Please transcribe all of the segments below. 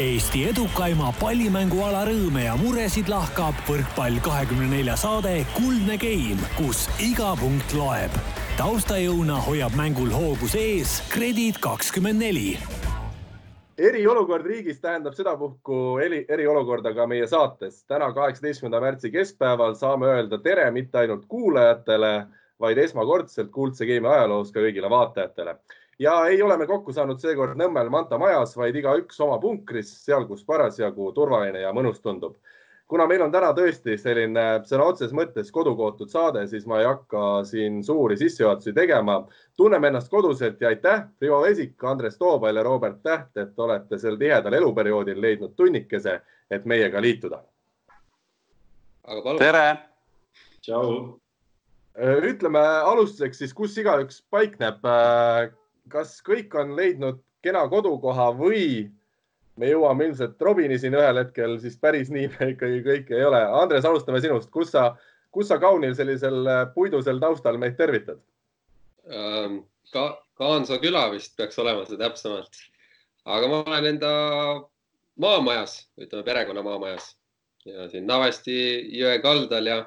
Eesti edukaima pallimänguala rõõme ja muresid lahkab võrkpall kahekümne nelja saade Kuldne Game, kus iga punkt loeb. taustajõuna hoiab mängul hoogus ees Kredit kakskümmend neli eriolukord riigis tähendab sedapuhku eri, eriolukorda ka meie saates. täna, kaheksateistkümnenda märtsi keskpäeval saame öelda tere mitte ainult kuulajatele, vaid esmakordselt Kuldse Game'i ajaloos ka kõigile vaatajatele ja ei ole me kokku saanud seekord Nõmmel Manta majas, vaid igaüks oma punkris, seal, kus parasjagu turvaline ja mõnus tundub. kuna meil on täna tõesti selline sõna otseses mõttes kodukootud saade, siis ma ei hakka siin suuri sissejuhatusi tegema. tunneme ennast koduselt ja aitäh, Rivo Vesik, Andres Toobal ja Robert Täht, et olete sel tihedal eluperioodil leidnud tunnikese, et meiega liituda. tere. tšau. ütleme alustuseks siis, kus igaüks paikneb kas kõik on leidnud kena kodukoha või me jõuame ilmselt Robini siin ühel hetkel, siis päris nii me ikkagi kõik ei ole. Andres, alustame sinust, kus sa, kus sa kaunil sellisel puidusel taustal meid tervitad ähm,? ka Kaansa küla vist peaks olema see täpsemalt, aga ma olen enda maamajas, ütleme perekonna maamajas ja siin Navesti jõe kaldal ja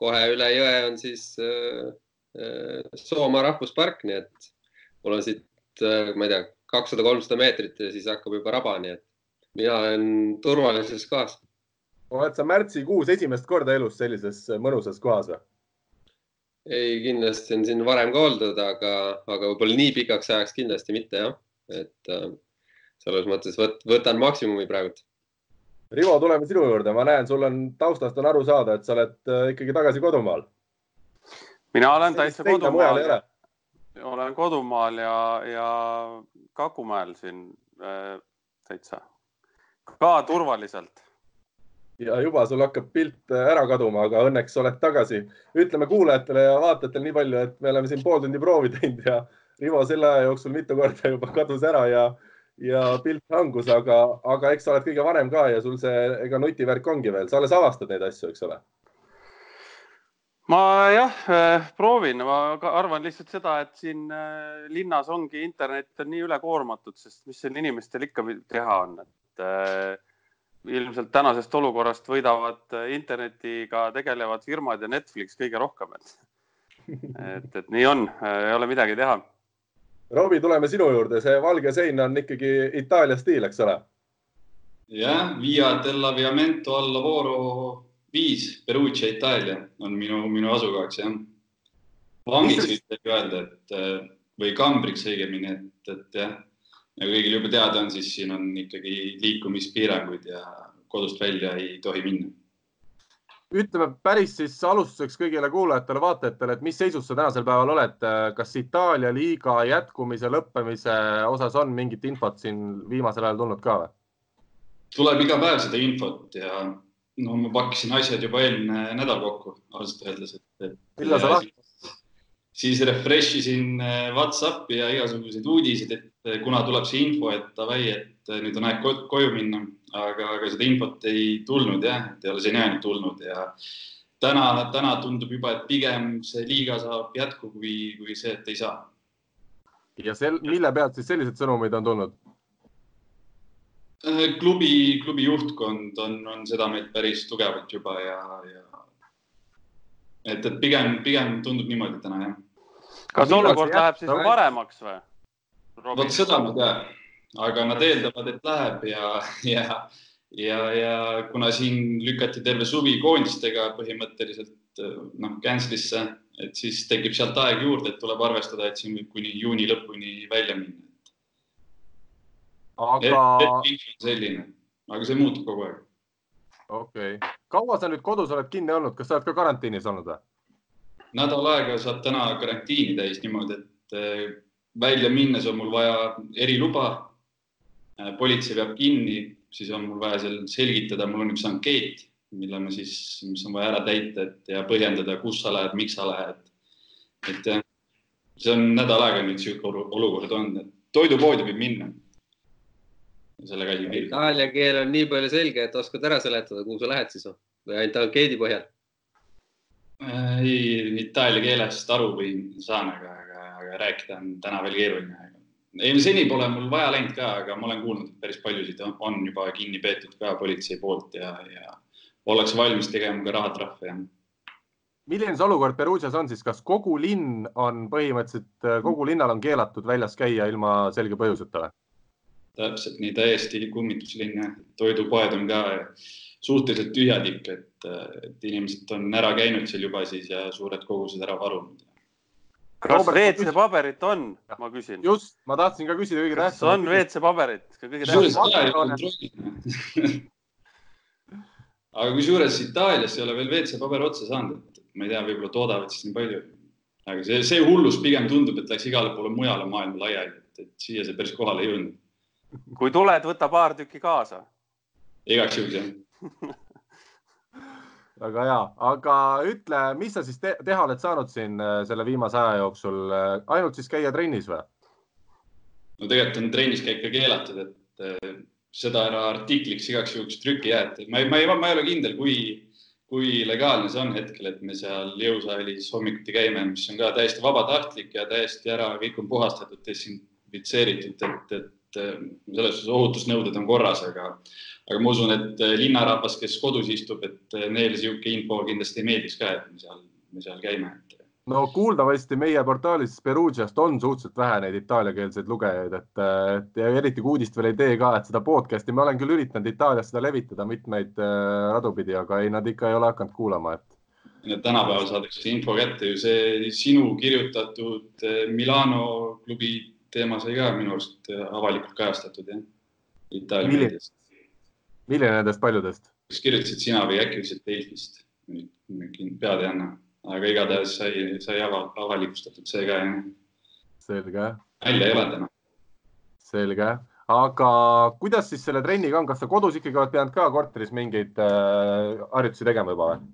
kohe üle jõe on siis äh, äh, Soomaa rahvuspark, nii et mul on siit, äh, ma ei tea, kakssada, kolmsada meetrit ja siis hakkab juba raba, nii et mina olen turvalises kohas. oled sa märtsikuus esimest korda elus sellises mõnusas kohas või? ei, kindlasti on siin varem ka oldud, aga, aga võib-olla nii pikaks ajaks kindlasti mitte jah, et äh, selles mõttes võt, võtan maksimumi praegult. Rivo, tuleme sinu juurde, ma näen, sul on taustast on aru saada, et sa oled äh, ikkagi tagasi kodumaal. mina olen täitsa kodumaal olen kodumaal ja, ja Kakumäel siin äh, täitsa ka turvaliselt. ja juba sul hakkab pilt äh, ära kaduma, aga õnneks oled tagasi. ütleme kuulajatele ja vaatajatele nii palju, et me oleme siin pool tundi proovi teinud ja Rivo selle aja jooksul mitu korda juba kadus ära ja, ja pilt hangus, aga, aga eks sa oled kõige vanem ka ja sul see, ega nutivärk ongi veel, sa alles avastad neid asju, eks ole ma jah äh, proovin, ma arvan lihtsalt seda, et siin äh, linnas ongi internet on nii ülekoormatud, sest mis seal inimestel ikka teha on, et äh, ilmselt tänasest olukorrast võidavad internetiga tegelevad firmad ja Netflix kõige rohkem, et, et, et nii on, ei ole midagi teha. Robbie, tuleme sinu juurde, see valge sein on ikkagi Itaalia stiil, eks ole? jah, Via della Viamento alla Voro viis, Perugia, Itaalia on minu, minu asukohaks jah. vangiks võib öelda, et või kambriks õigemini, et, et jah, nagu kõigil juba teada on, siis siin on ikkagi liikumispiirangud ja kodust välja ei tohi minna. ütleme päris siis alustuseks kõigile kuulajatele-vaatajatele, et mis seisus sa tänasel päeval oled, kas Itaalia liiga jätkumise, lõppemise osas on mingit infot siin viimasel ajal tulnud ka või? tuleb iga päev seda infot ja no ma pakkisin asjad juba eelmine nädal kokku, ausalt öeldes, et, et. millal sa lahti? siis refresh isin äh, Whatsappi ja igasuguseid uudiseid, et äh, kuna tuleb see info, et davai, et äh, nüüd on aeg koju minna, aga, aga seda infot ei tulnud jah, et ei ole seniajani tulnud ja täna, täna tundub juba, et pigem see liiga saab jätku, kui, kui see, et ei saa. ja sel, mille pealt siis sellised sõnumid on tulnud? Äh, klubi, klubi juhtkond on, on seda meelt päris tugevalt juba ja, ja et, et pigem, pigem tundub niimoodi täna jah. kas olukord läheb siis paremaks või? vot seda ma tean, aga nad eeldavad, et läheb ja, ja, ja, ja kuna siin lükati terve suvi koondistega põhimõtteliselt noh, cancel'isse, et siis tekib sealt aeg juurde, et tuleb arvestada, et siin võib kuni juuni lõpuni välja minna aga. selline, aga see muutub kogu aeg. okei okay., kaua sa nüüd kodus oled kinni olnud, kas sa oled ka karantiinis olnud või? nädal aega saab täna karantiini täis niimoodi, et eh, välja minnes on mul vaja eriluba. Eh, politsei peab kinni, siis on mul vaja seal selgitada, mul on üks ankeet, mille ma siis, mis on vaja ära täita, et ja põhjendada, kus sa lähed, miks sa lähed. et see on nädal aega nüüd sihuke olukord olnud, et toidupoodi võib minna sellega asi piirdub. Itaalia keel on nii palju selge, et oskad ära seletada, kuhu sa lähed siis või ainult ankeedi põhjal? ei, itaalia keelest aru võin, saan, aga, aga, aga rääkida on täna veel keeruline. ei seni pole mul vaja läinud ka, aga ma olen kuulnud, et päris paljusid on, on juba kinni peetud ka politsei poolt ja, ja ollakse valmis tegema ka rahatrahve ja milline see olukord Perugias on siis, kas kogu linn on põhimõtteliselt, kogu linnal on keelatud väljas käia ilma selge põhjuseta või? Täpselt nii, täiesti kummituslinn jah, toidupoed on ka suhteliselt tühjad ikka, et, et inimesed on ära käinud seal juba siis ja suured kogused ära varunud. kas WC-paberit on, ma küsin? just, ma tahtsin ka küsida kõige tähtsam. kas on WC-paberit? aga kusjuures Itaalias ei ole veel WC-paber otsa saanud, et ma ei tea, võib-olla toodavad siis nii palju. aga see, see hullus pigem tundub, et läks igale poole mujale maailma laiali, et siia see päris kohale ei jõudnud. Kui tuled, võta paar tükki kaasa. igaks juhuks jah väga hea, aga ütle, mis sa siis te teha oled saanud siin äh, selle viimase aja jooksul, ainult siis käia trennis või? no tegelikult on trennis käik ka keelatud, et äh, seda ära artikliks igaks juhuks trükki jäeti. ma ei, ma ei, ma ei ole kindel, kui, kui legaalne see on hetkel, et me seal jõusaalis hommikuti käime, mis on ka täiesti vabatahtlik ja täiesti ära, kõik on puhastatud, desinfitseeritud, et, et selles suhtes ohutusnõuded on korras, aga, aga ma usun, et linnarahvas, kes kodus istub, et neile niisugune info kindlasti meeldiks ka, et me seal, me seal käime no kuuldavasti meie portaalis Perugiast on suhteliselt vähe neid itaaliakeelseid lugejaid, et, et ja eriti kui uudist veel ei tee ka, et seda podcast'i ma olen küll üritanud Itaalias seda levitada mitmeid äh, radu pidi, aga ei, nad ikka ei ole hakanud kuulama, et. tänapäeval saadakse info kätte ju see sinu kirjutatud äh, Milano klubi teema sai ka minu arust äh, avalikult kajastatud jah, Itaalia meedias. milline nendest paljudest? kas kirjutasid sina või äkki ütlesid Delfist? pead ei anna aga igatahes sai, sai ava, avalikustatud see ka jah. selge. välja ei ole täna. selge, aga kuidas siis selle trenniga on, kas sa kodus ikkagi oled pidanud ka korteris mingeid äh, harjutusi tegema juba või?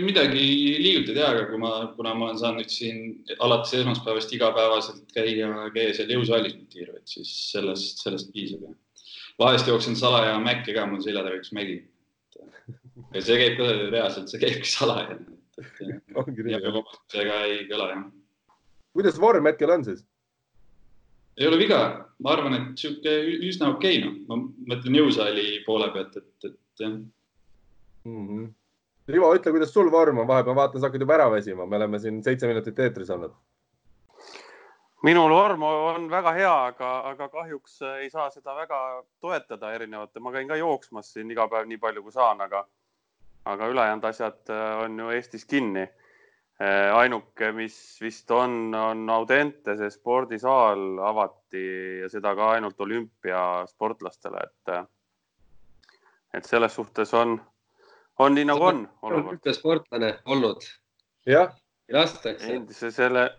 Midagi liigult ei tea, aga kui ma, kuna ma olen saanud siin alates esmaspäevast igapäevaselt käia, käia seal jõusaalis tiiru, et siis sellest, sellest piisab. vahest jooksen salaja mäkke ka, mul selja taga üks mägi. ja see käib ka reaalselt, see käibki salaja ja ei kõla jah. kuidas vorm hetkel on siis? ei ole viga, ma arvan, et sihuke üsna okei okay,, noh, ma mõtlen jõusaali poole pealt, et, et jah mm. -hmm. Rivo, ütle, kuidas sul vorm on, vahepeal vaatan, sa hakkad juba ära väsima, me oleme siin seitse minutit eetris olnud. minul vorm on väga hea, aga, aga kahjuks ei saa seda väga toetada erinevate, ma käin ka jooksmas siin iga päev nii palju, kui saan, aga aga ülejäänud asjad äh, on ju Eestis kinni. Äh, ainuke, mis vist on, on Audente, see spordisaal avati ja seda ka ainult olümpiasportlastele, et, äh, et selles suhtes on, on nii nagu on. olümpiasportlane olnud? jah. lastakse. endise selle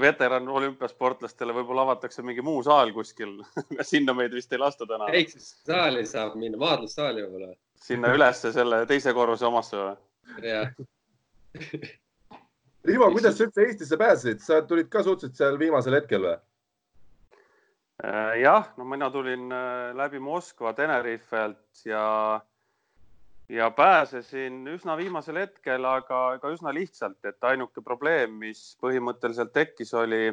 veteran olümpiasportlastele võib-olla avatakse mingi muu saal kuskil sinna meid vist ei lasta täna. väiksesse saali saab minna, maadlussaali võib-olla sinna ülesse selle teise korruse omasse või? jah. Rivo, kuidas sa üldse Eestisse pääsesid, sa tulid ka suhteliselt seal viimasel hetkel või? Äh, jah, no mina tulin äh, läbi Moskva Tenerifelt ja, ja pääsesin üsna viimasel hetkel, aga ka üsna lihtsalt, et ainuke probleem, mis põhimõtteliselt tekkis, oli,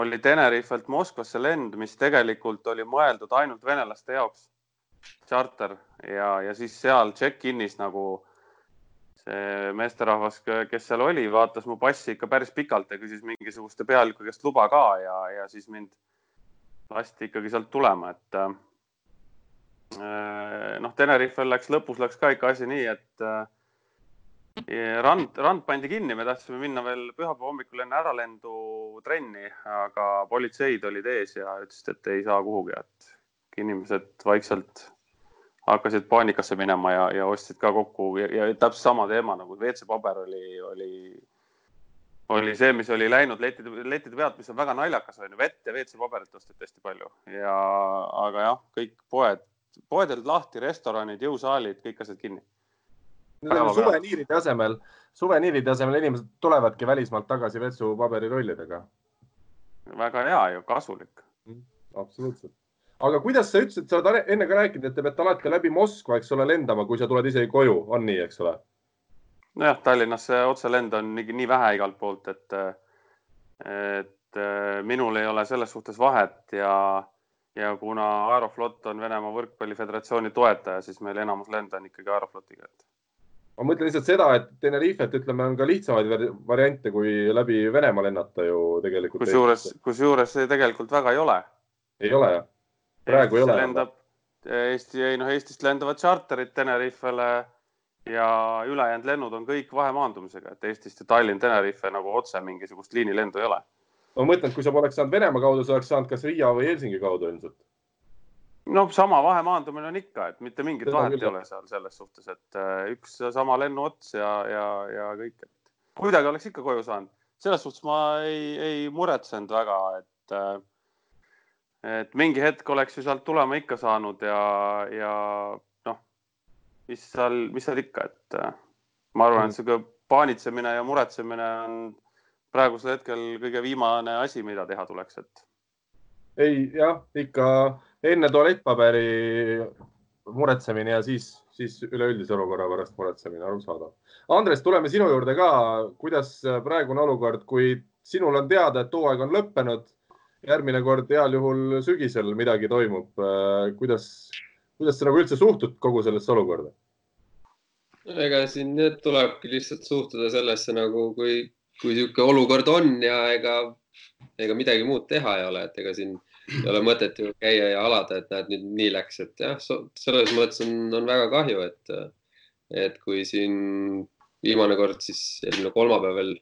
oli Tenerifelt Moskvasse lend, mis tegelikult oli mõeldud ainult venelaste jaoks charter ja, ja siis seal check-in'is nagu see meesterahvas, kes seal oli, vaatas mu passi ikka päris pikalt ja küsis mingisuguste pealiku käest luba ka ja, ja siis mind lasti ikkagi sealt tulema, et noh, Tenerifel läks lõpus läks ka ikka asi nii, et äh, rand, rand pandi kinni, me tahtsime minna veel pühapäeva hommikul enne äralendu trenni, aga politseid olid ees ja ütlesid, et ei saa kuhugi, et inimesed vaikselt hakkasid paanikasse minema ja, ja ostsid ka kokku ja, ja täpselt sama teema nagu WC-paber oli, oli, oli see, mis oli läinud lettide, lettide pealt, mis on väga naljakas, on ju, vett ja WC-paberit osteti hästi palju. Ja, aga jah, kõik poed, poed olid lahti, restoranid, jõusaalid, kõik asjad kinni. suveniiride asemel, suveniiride asemel inimesed tulevadki välismaalt tagasi WC-paberirollidega. väga hea ju, kasulik. absoluutselt aga kuidas sa ütlesid, sa oled enne ka rääkinud, et te peate alati läbi Moskva, eks ole, lendama, kui sa tuled isegi koju, on nii, eks ole? nojah, Tallinnasse otselend on nii, nii vähe igalt poolt, et, et minul ei ole selles suhtes vahet ja, ja kuna Aeroflot on Venemaa Võrkpalliföderatsiooni toetaja, siis meil enamus lende on ikkagi Aeroflotiga, ma mõtlen lihtsalt seda, et Tenerifet, ütleme, on ka lihtsamaid variante, kui läbi Venemaa lennata ju tegelikult. kusjuures, kusjuures see tegelikult väga ei ole. ei ole jah? praegu Eestisse ei ole? lendab Eesti, ei noh, Eestist lendavad tšarterid Tenerifele ja ülejäänud lennud on kõik vahemaandumisega, et Eestist ju Tallinn-Tenerife nagu otse mingisugust liinilendu ei ole. Ma mõtlen, et kui sa poleks saanud Venemaa kaudu, sa oleks saanud kas Riia või Helsingi kaudu ilmselt. noh, sama vahemaandumine on ikka, et mitte mingit Seda vahet ei ole seal selles suhtes, et äh, üks sama lennuots ja, ja, ja kõik, et kuidagi oleks ikka koju saanud. selles suhtes ma ei, ei muretsenud väga, et äh, et mingi hetk oleks ju sealt tulema ikka saanud ja, ja noh, mis seal, mis seal ikka, et äh, ma arvan, et sihuke paanitsemine ja muretsemine on praegusel hetkel kõige viimane asi, mida teha tuleks, et. ei jah, ikka enne tualettpaberi muretsemine ja siis, siis üleüldise olukorra pärast muretsemine, arusaadav. Andres, tuleme sinu juurde ka. kuidas praegune olukord, kui sinul on teada, et hooaeg on lõppenud järgmine kord heal juhul sügisel midagi toimub. Äh, kuidas, kuidas sa nagu üldse suhtud kogu sellesse olukorda? ega siin tulebki lihtsalt suhtuda sellesse nagu, kui, kui niisugune olukord on ja ega, ega midagi muud teha ei ole, et ega siin ei ole mõtet ju käia ja alada, et näed, nüüd nii läks, et jah, selles mõttes on, on väga kahju, et, et kui siin viimane kord siis eelmine kolmapäeval,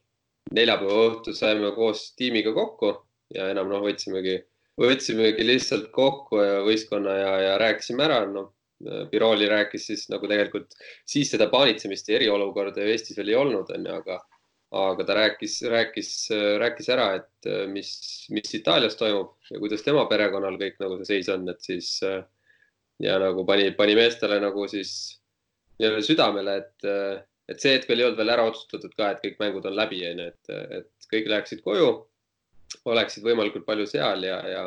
neljapäeva õhtul saime koos tiimiga kokku ja enam noh, võtsimegi, võtsimegi lihtsalt kokku ja võistkonna ja, ja rääkisime ära, noh. Biroli rääkis siis nagu tegelikult siis seda paanitsemist ja eriolukorda ju Eestis veel ei olnud, onju, aga, aga ta rääkis, rääkis, rääkis ära, et mis, mis Itaalias toimub ja kuidas tema perekonnal kõik nagu see seis on, et siis ja nagu pani, pani meestele nagu siis nii-öelda südamele, et, et see hetk veel ei olnud veel ära otsustatud ka, et kõik mängud on läbi, onju, et, et kõik läheksid koju oleksid võimalikult palju seal ja, ja,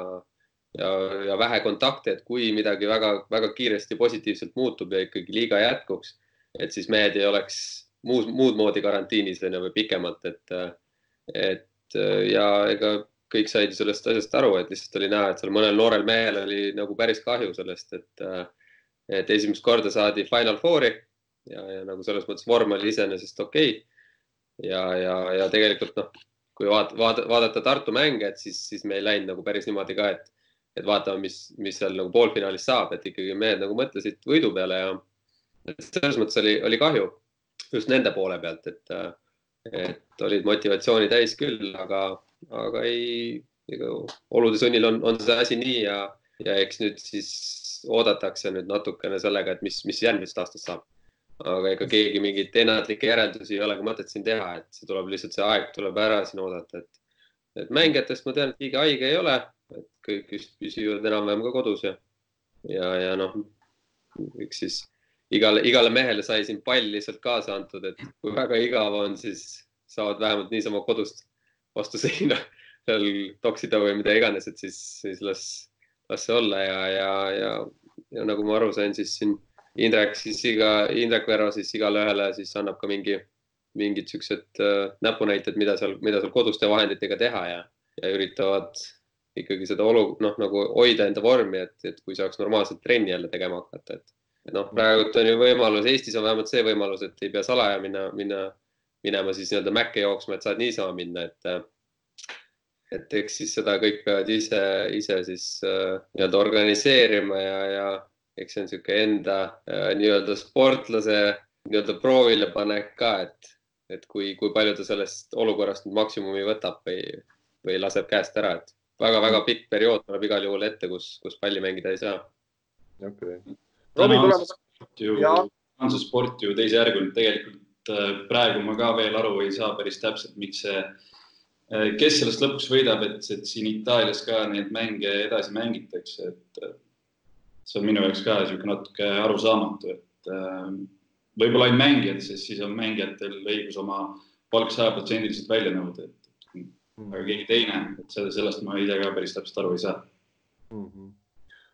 ja, ja vähe kontakte, et kui midagi väga-väga kiiresti positiivselt muutub ja ikkagi liiga jätkuks, et siis mehed ei oleks muud, muud moodi karantiinis on ju või pikemalt, et, et ja ega kõik said sellest asjast aru, et lihtsalt oli näha, et seal mõnel noorel mehel oli nagu päris kahju sellest, et, et esimest korda saadi Final Fouri ja, ja nagu selles mõttes vorm oli iseenesest okei. Okay.. ja, ja, ja tegelikult noh kui vaat, vaat, vaadata Tartu mänge, et siis, siis me ei läinud nagu päris niimoodi ka, et, et vaatame, mis, mis seal nagu poolfinaalis saab, et ikkagi mehed nagu mõtlesid võidu peale ja selles mõttes oli, oli kahju just nende poole pealt, et, et olid motivatsiooni täis küll, aga, aga ei, ega olude sunnil on, on see asi nii ja, ja eks nüüd siis oodatakse nüüd natukene sellega, et mis, mis järgmisest aastast saab. Aga ega keegi mingeid ennatlikke järeldusi ei ole ka mõtet siin teha, et see tuleb lihtsalt see aeg tuleb ära siin oodata, et, et mängijatest ma tean, et keegi haige ei ole, et kõik vist püsivad enam-vähem ka kodus ja, ja, ja noh, eks siis igale, igale mehele sai siin pall lihtsalt kaasa antud, et kui väga igav on, siis saavad vähemalt niisama kodust vastu seina seal toksida või mida iganes, et siis, siis las, las see olla ja, ja, ja, ja nagu ma aru sain, siis siin Indrek siis iga, Indrek Verro siis igale ühele siis annab ka mingi, mingid siuksed äh, näpunäited, mida seal, mida seal koduste vahenditega teha ja, ja üritavad ikkagi seda olu, noh, nagu hoida enda vormi, et, et kui saaks normaalselt trenni jälle tegema hakata, et noh, praegult on ju võimalus, Eestis on vähemalt see võimalus, et ei pea salaja minna, minna, minema siis nii-öelda mäkke jooksma, et saad niisama minna, et, et eks siis seda kõik peavad ise, ise siis äh, nii-öelda organiseerima ja, ja eks see on niisugune enda äh, nii-öelda sportlase nii-öelda proovile panek ka, et, et kui, kui palju ta sellest olukorrast nüüd maksimumi võtab või, või laseb käest ära, et väga-väga pikk periood tuleb igal juhul ette, kus, kus palli mängida ei saa. okei okay.. Tuleb. on see sport ju teisejärguline, tegelikult äh, praegu ma ka veel aru ei saa päris täpselt, miks see, äh, kes sellest lõpuks võidab, et, et siin Itaalias ka neid mänge edasi mängitakse, et see on minu jaoks ka niisugune natuke arusaamatu, et äh, võib-olla ainult mängijad, sest siis on mängijatel õigus oma palk sajaprotsendiliselt välja nõuda, et aga keegi teine, et sellest ma ise ka päris täpselt aru ei saa mm. -hmm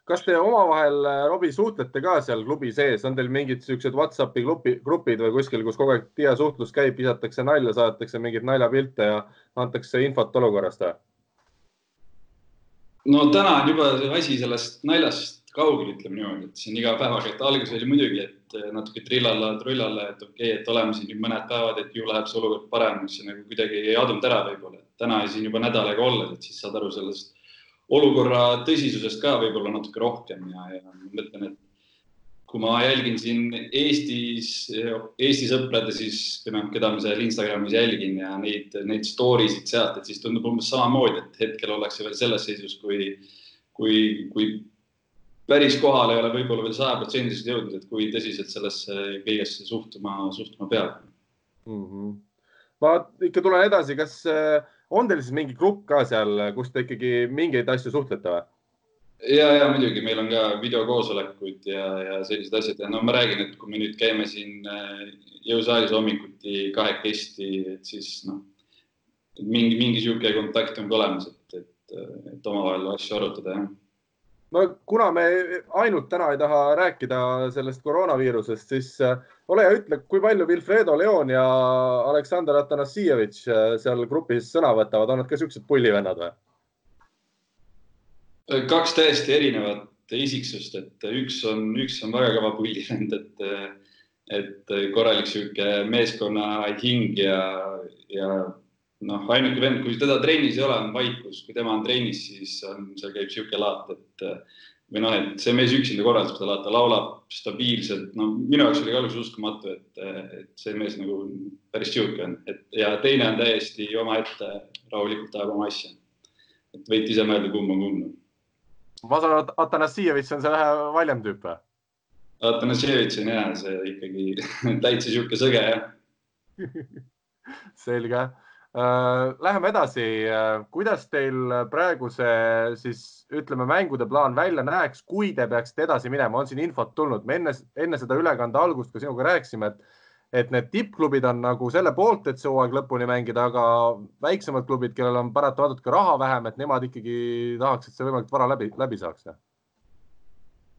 kas te omavahel, äh, Robbie, suhtlete ka seal klubi sees, on teil mingid siuksed Whatsappi grupi, grupid või kuskil, kus kogu aeg tihe suhtlus käib, visatakse nalja, saadetakse mingeid naljapilte ja antakse infot olukorrast või? no täna on juba asi sellest naljast kaugel, ütleme niimoodi, et siin iga päevaga, et alguses oli muidugi, et natuke trillalla, trullalla, et okei okay,, et oleme siin nüüd mõned päevad, et ju läheb see olukord paremaks ja nagu kuidagi ei adunud ära võib-olla. täna siin juba nädal aega olles, et siis saad aru sellest olukorra tõsisusest ka võib-olla natuke rohkem ja, ja mõtlen, et kui ma jälgin siin Eestis, Eesti sõprade, siis keda ma seal Instagramis jälgin ja neid, neid story sid sealt, et siis tundub umbes samamoodi, et hetkel ollakse veel selles seisus, kui, kui, kui päris kohale ei ole võib-olla veel sajaprotsendiliselt jõudnud, et kui tõsiselt sellesse kõigesse suhtuma, suhtuma peab mm. -hmm. ma ikka tulen edasi, kas äh, on teil siis mingi grupp ka seal, kus te ikkagi mingeid asju suhtlete või? ja, ja muidugi meil on ka videokoosolekud ja, ja sellised asjad ja no ma räägin, et kui me nüüd käime siin äh, jõusaalis hommikuti kahekesti, et siis noh, mingi, mingi sihuke kontakt on ka olemas, et, et, et omavahel asju arutada, jah no kuna me ainult täna ei taha rääkida sellest koroonaviirusest, siis äh, ole hea, ütle, kui palju Wilfredo Leon ja Aleksandr Atanassijevitš äh, seal grupis sõna võtavad, on nad ka siuksed pullivennad või? kaks täiesti erinevat isiksust, et üks on, üks on väga kõva pullivend, et, et korralik sihuke meeskonna hing ja, ja noh, ainuke vend, kui teda trennis ei ole, on vaikus, kui tema on trennis, siis on, seal käib sihuke laat, et või noh, et see mees üksinda korraldab seda laata, laulab stabiilselt, no minu jaoks oli ka alguses uskumatu, et, et see mees nagu päris sihuke on, et ja teine on täiesti omaette, rahulikult ajab oma asja. et võite ise mõelda, kumb on kumb. ma saan aru, et Atanassijevitš on see vähe valjem tüüp või? Atanassijevitš on jah, see ikkagi täitsa sihuke sõge jah selge Äh, läheme edasi. Äh, kuidas teil praegu see siis ütleme, mängude plaan välja näeks, kui te peaksite edasi minema, on siin infot tulnud? me enne, enne seda ülekande algust ka sinuga rääkisime, et, et need tippklubid on nagu selle poolt, et see hooaeg lõpuni mängida, aga väiksemad klubid, kellel on paratamatult ka raha vähem, et nemad ikkagi tahaks, et see võimalikult vara läbi, läbi saaks.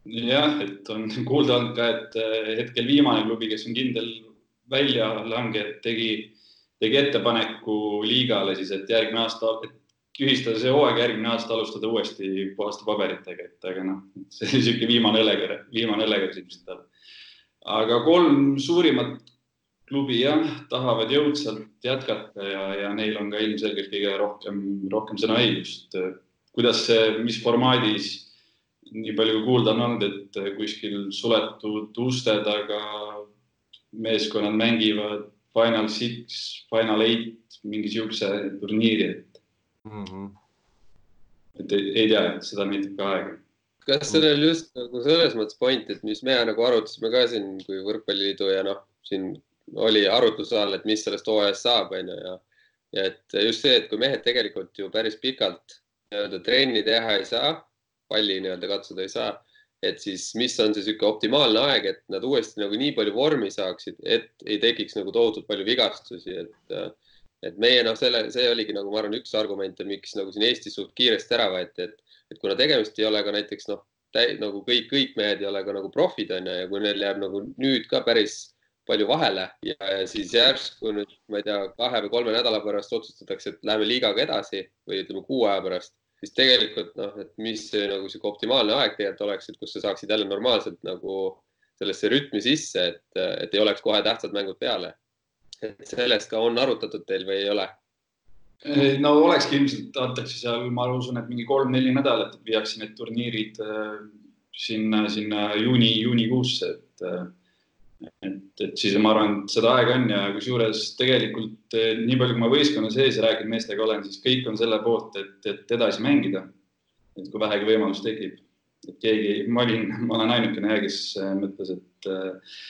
jah, et on kuulda olnud ka, et äh, hetkel viimane klubi, kes on kindel väljalange, tegi tegi ettepaneku liigale siis, et järgmine aasta, et tühistada see hooaeg, järgmine aasta alustada uuesti puhaste paberitega, et aga noh, see oli niisugune viimane õleker, viimane õleker ilmselt tal. aga kolm suurimat klubi jah, tahavad jõudsalt jätkata ja, ja neil on ka ilmselgelt kõige rohkem, rohkem sõnaõigust. kuidas see, mis formaadis, nii palju kui kuulda on olnud, et kuskil suletud uste taga meeskonnad mängivad Final Six, Final Eight, mingi siukse turniiri, et mm. -hmm. et ei, ei tea, seda näitab ka aega. kas sellel just nagu selles mõttes point, et mis me nagu arutasime ka siin kui Võrkpalliliidu ja noh, siin oli arutluse all, et mis sellest hooajast saab, onju ja, ja et just see, et kui mehed tegelikult ju päris pikalt nii-öelda trenni teha ei saa, palli nii-öelda katsuda ei saa et siis mis on see niisugune optimaalne aeg, et nad uuesti nagu nii palju vormi saaksid, et ei tekiks nagu tohutult palju vigastusi, et et meie noh, selle, see oligi nagu ma arvan, üks argumente, miks nagu siin Eestis suht kiiresti ära võeti, et, et kuna tegemist ei ole ka näiteks noh, nagu kõik, kõik mehed ei ole ka nagu profid on ju ja kui neil jääb nagu nüüd ka päris palju vahele ja, ja siis järsku nüüd, ma ei tea, kahe või kolme nädala pärast otsustatakse, et läheme liigaga edasi või ütleme kuu aja pärast siis tegelikult noh, et mis nagu sihuke optimaalne aeg tegelikult oleks, et kus sa saaksid jälle normaalselt nagu sellesse rütmi sisse, et, et ei oleks kohe tähtsad mängud peale. et sellest ka on arutatud teil või ei ole? no olekski ilmselt, antakse seal, ma usun, et mingi kolm-neli nädalat viiakse need turniirid äh, sinna, sinna juuni, juunikuusse, et äh, et, et siis ma arvan, et seda aega on ja kusjuures tegelikult eh, nii palju, kui ma võistkonna sees rääkinud meestega olen, siis kõik on selle poolt, et, et edasi mängida. et kui vähegi võimalus tekib, et keegi, ma olin, ma olen ainukene kes eh, mõtles, et, eh,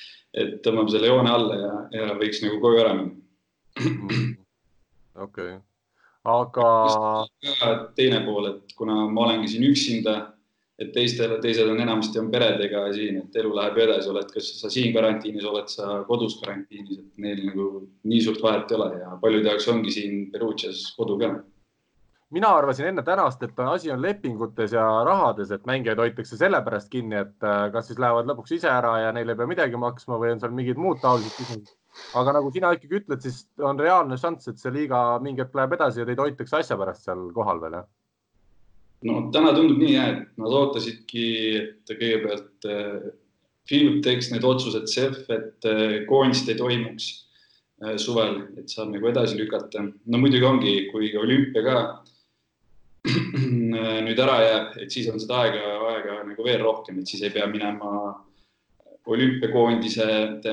et tõmbame selle joone alla ja, ja võiks nagu koju ära minna. okei, aga. teine pool, et kuna ma olengi siin üksinda et teistel, teised on enamasti on peredega siin, et elu läheb edasi, oled, kas sa siin karantiinis, oled sa kodus karantiinis, et neil nagu nii suurt vahet ei ole ja paljude jaoks ongi siin Perugias kodu ka. mina arvasin enne tänast, et asi on lepingutes ja rahades, et mängijaid hoitakse sellepärast kinni, et äh, kas siis lähevad lõpuks ise ära ja neile ei pea midagi maksma või on seal mingid muud taolised küsimused. aga nagu sina ikkagi ütled, siis on reaalne šanss, et see liiga mingi hetk läheb edasi ja teid hoitakse asja pärast seal kohal veel, jah? No täna tundub nii jah, et nad ootasidki, et kõigepealt äh, FIB teeks need otsused CEF, et äh, koondist ei toimuks äh, suvel, et saab nagu edasi lükata. no muidugi ongi, kui olümpia ka nüüd ära jääb, et siis on seda aega, aega nagu veel rohkem, et siis ei pea minema olümpiakoondise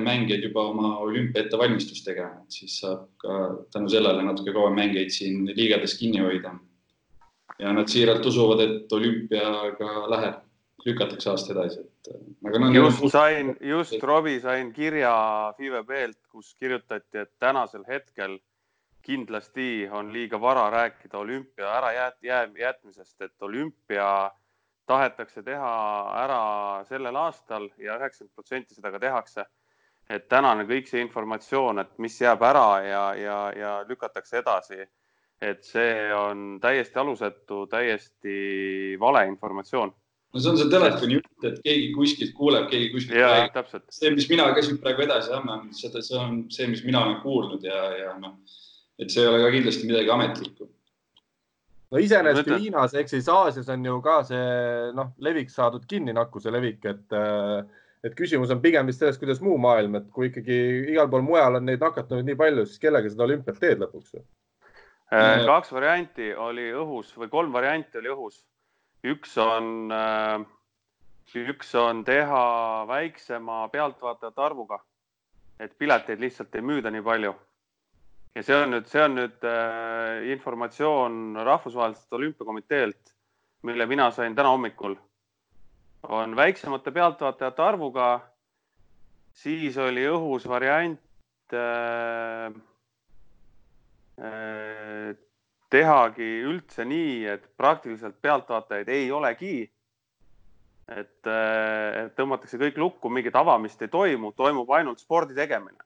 mängijaid juba oma olümpia ettevalmistust tegema, et siis saab ka tänu sellele natuke kauem mängijaid siin liigades kinni hoida ja nad siiralt usuvad, et olümpiaga läheb, lükatakse aasta edasi, et no, just on... sain, just Robbie sain kirja FIVB-lt, kus kirjutati, et tänasel hetkel kindlasti on liiga vara rääkida olümpia ära jät, jää, jätmisest, et olümpia tahetakse teha ära sellel aastal ja üheksakümmend protsenti seda ka tehakse. et tänane kõik see informatsioon, et mis jääb ära ja, ja, ja lükatakse edasi et see on täiesti alusetu, täiesti vale informatsioon. no see on see telefoni jutt, et keegi kuskilt kuuleb, keegi kuskilt räägib. see, mis mina ka siit praegu edasi annan, seda, see on see, mis mina olen kuulnud ja, ja noh, et see ei ole ka kindlasti midagi ametlikku. no iseenesest Hiinas ehk siis Aasias on ju ka see noh, levik saadud kinni, nakkuse levik, et et küsimus on pigem vist selles, kuidas muu maailm, et kui ikkagi igal pool mujal on neid nakatunuid nii palju, siis kellega seda olümpiat teed lõpuks Äh, kaks varianti oli õhus või kolm varianti oli õhus. üks on, äh, üks on teha väiksema pealtvaatajate arvuga, et pileteid lihtsalt ei müüda nii palju. ja see on nüüd, see on nüüd äh, informatsioon Rahvusvaheliselt Olümpiakomiteelt, mille mina sain täna hommikul. on väiksemate pealtvaatajate arvuga, siis oli õhus variant äh, Äh, tehagi üldse nii, et praktiliselt pealtvaatajaid ei olegi. et, äh, tõmmatakse kõik lukku, mingit avamist ei toimu, toimub ainult spordi tegemine,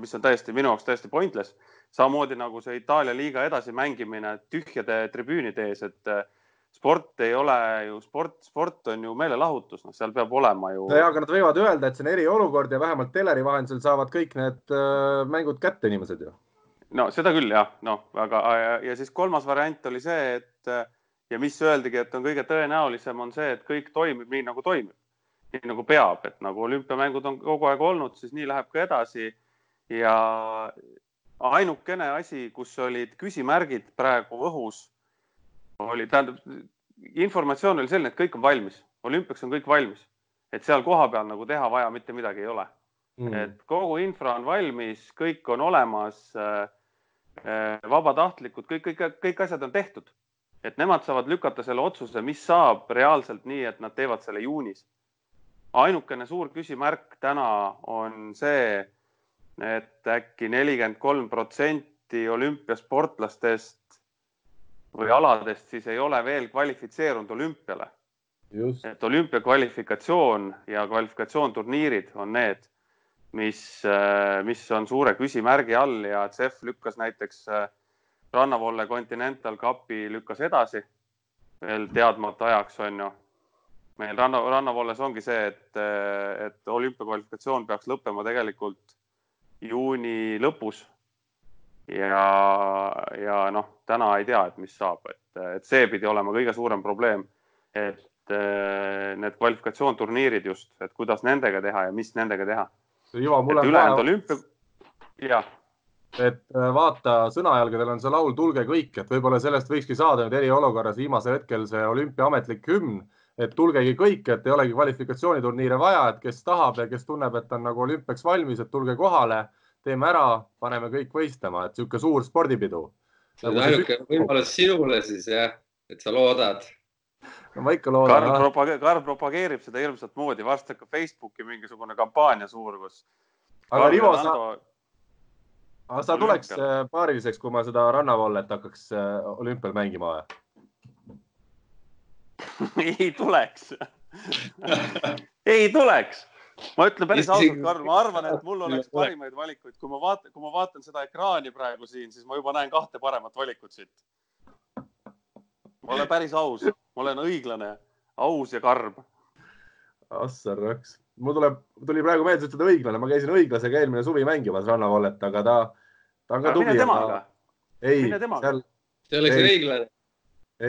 mis on täiesti minu jaoks täiesti pointless. samamoodi nagu see Itaalia liiga edasimängimine tühjade tribüünide ees, et äh, sport ei ole ju sport, sport on ju meelelahutus, noh, seal peab olema ju. nojah, aga nad võivad öelda, et see on eriolukord ja vähemalt teleri vahendusel saavad kõik need äh, mängud kätte inimesed ju no seda küll jah, noh, aga ja siis kolmas variant oli see, et ja mis öeldigi, et on kõige tõenäolisem, on see, et kõik toimib nii nagu toimib, nii nagu peab, et nagu olümpiamängud on kogu aeg olnud, siis nii läheb ka edasi. ja ainukene asi, kus olid küsimärgid praegu õhus, oli, tähendab, informatsioon oli selline, et kõik on valmis, olümpiaks on kõik valmis, et seal kohapeal nagu teha vaja mitte midagi ei ole. Mm.. et kogu infra on valmis, kõik on olemas Äh, vabatahtlikud, kõik, kõik, kõik asjad on tehtud, et nemad saavad lükata selle otsuse, mis saab reaalselt nii, et nad teevad selle juunis. ainukene suur küsimärk täna on see, et äkki nelikümmend kolm protsenti olümpiasportlastest või aladest siis ei ole veel kvalifitseerunud olümpiale. et olümpiakvalifikatsioon ja kvalifikatsioonturniirid on need mis, äh, mis on suure küsimärgi all ja CEF lükkas näiteks äh, rannavolle Continental Cupi lükkas edasi veel teadmata ajaks, on ju. meil ranna, rannavolles ongi see, et, äh, et olümpiakvalifikatsioon peaks lõppema tegelikult juuni lõpus. ja, ja noh, täna ei tea, et mis saab, et, et see pidi olema kõige suurem probleem, et need kvalifikatsioonturniirid just, et kuidas nendega teha ja mis nendega teha Ivo, mul on ülejäänud olümpia, jah. et äh, vaata, sõnajalgadel on see laul Tulge kõik, et võib-olla sellest võikski saada nüüd eriolukorras viimasel hetkel see olümpia ametlik hümn, et tulgegi kõik, et ei olegi kvalifikatsiooniturniire vaja, et kes tahab ja kes tunneb, et on nagu olümpiaks valmis, et tulge kohale, teeme ära, paneme kõik võistlema, et niisugune suur spordipidu. see on nagu ainuke võimalus sinule siis jah, et sa loodad ma ikka loodan. Karl propage-, Karl propageerib seda hirmsat moodi, varsti hakkab Facebooki mingisugune kampaania suur, kus. aga Rivo, sa, aga sa tuleks äh, paariliseks, kui ma seda rannavallet hakkaks äh, olümpial mängima või ei tuleks ei tuleks. ma ütlen päris ausalt, Karl, ma arvan, et mul oleks parimaid valikuid, kui ma vaatan, kui ma vaatan seda ekraani praegu siin, siis ma juba näen kahte paremat valikut siit ma olen päris aus, ma olen õiglane, aus ja karm. Assar rõks, mul tuleb, tuli praegu meelde, sa ütled õiglane, ma käisin õiglasega eelmine suvi mängimas rannavallet, aga ta, ta on ka tubli. mine temaga. ei, seal. see oleks õiglane.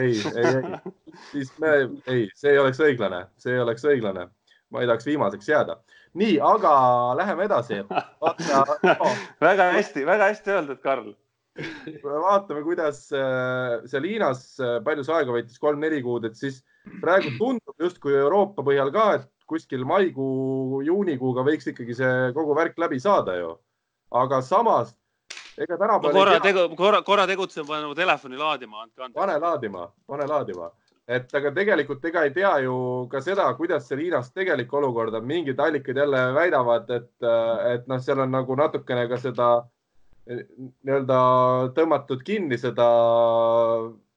ei, ei, ei, siis me, ei, see ei oleks õiglane, see ei oleks õiglane. ma ei tahaks viimaseks jääda. nii, aga läheme edasi. väga hästi, väga hästi öeldud, Karl. Vaatame, kuidas äh, seal Hiinas, äh, palju see aega võttis, kolm-neli kuud, et siis praegu tundub justkui Euroopa põhjal ka, et kuskil maikuu, juunikuuga võiks ikkagi see kogu värk läbi saada ju. aga samas ega tänapäeval no. korra tegu, korra, korra tegutsen, panen mu telefoni laadima, andke andeks. pane laadima, pane laadima, et aga tegelikult ega ei tea ju ka seda, kuidas seal Hiinas tegelik olukord on. mingid allikad jälle väidavad, et, et noh, seal on nagu natukene ka seda nii-öelda tõmmatud kinni seda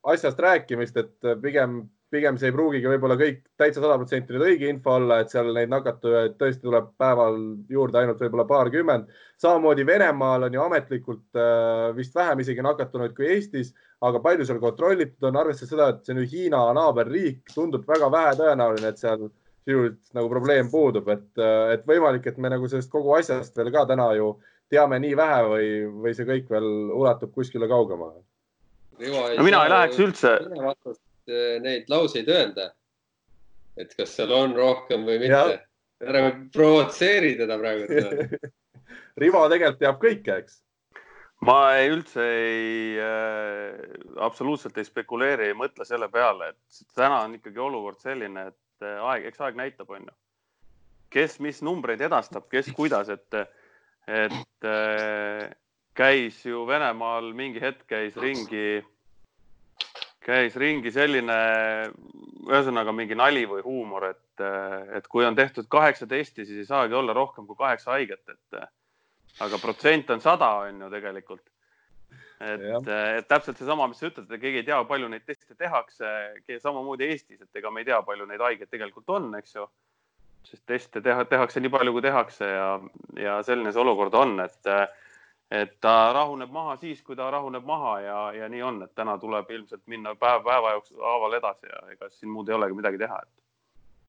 asjast rääkimist, et pigem pigem see ei pruugigi võib-olla kõik täitsa sada protsenti nüüd õige info olla, et seal neid nakatujaid tõesti tuleb päeval juurde ainult võib-olla paarkümmend. samamoodi Venemaal on ju ametlikult äh, vist vähem isegi nakatunuid kui Eestis, aga palju seal kontrollitud on, arvestades seda, et see on ju Hiina naaberriik, tundub väga vähetõenäoline, et seal sisuliselt nagu probleem puudub, et, äh, et võimalik, et me nagu sellest kogu asjast veel ka täna ju teame nii vähe või, või see kõik veel ulatub kuskile kaugemale. no mina ei läheks üldse Äh, neid lauseid öelda. et kas seal on rohkem või mitte. ära provotseeri teda praegu Rivo tegelikult teab kõike, eks? ma ei, üldse ei äh,, absoluutselt ei spekuleeri, ei mõtle selle peale, et täna on ikkagi olukord selline, et äh, aeg, eks aeg näitab, on ju. kes mis numbreid edastab, kes kuidas, et, et äh, käis ju Venemaal mingi hetk käis ringi käis ringi selline, ühesõnaga mingi nali või huumor, et, et kui on tehtud kaheksa testi, siis ei saagi olla rohkem kui kaheksa haiget, et aga protsent on sada, on ju tegelikult. et, et täpselt seesama, mis sa ütled, et keegi ei tea, palju neid teste tehakse, samamoodi Eestis, et ega me ei tea, palju neid haigeid tegelikult on, eks ju. Sest teste teha, tehakse nii palju, kui tehakse ja, ja selline see olukord on, et et ta rahuneb maha siis, kui ta rahuneb maha ja, ja nii on, et täna tuleb ilmselt minna päev päeva jooksul haaval edasi ja ega siin muud ei olegi midagi teha.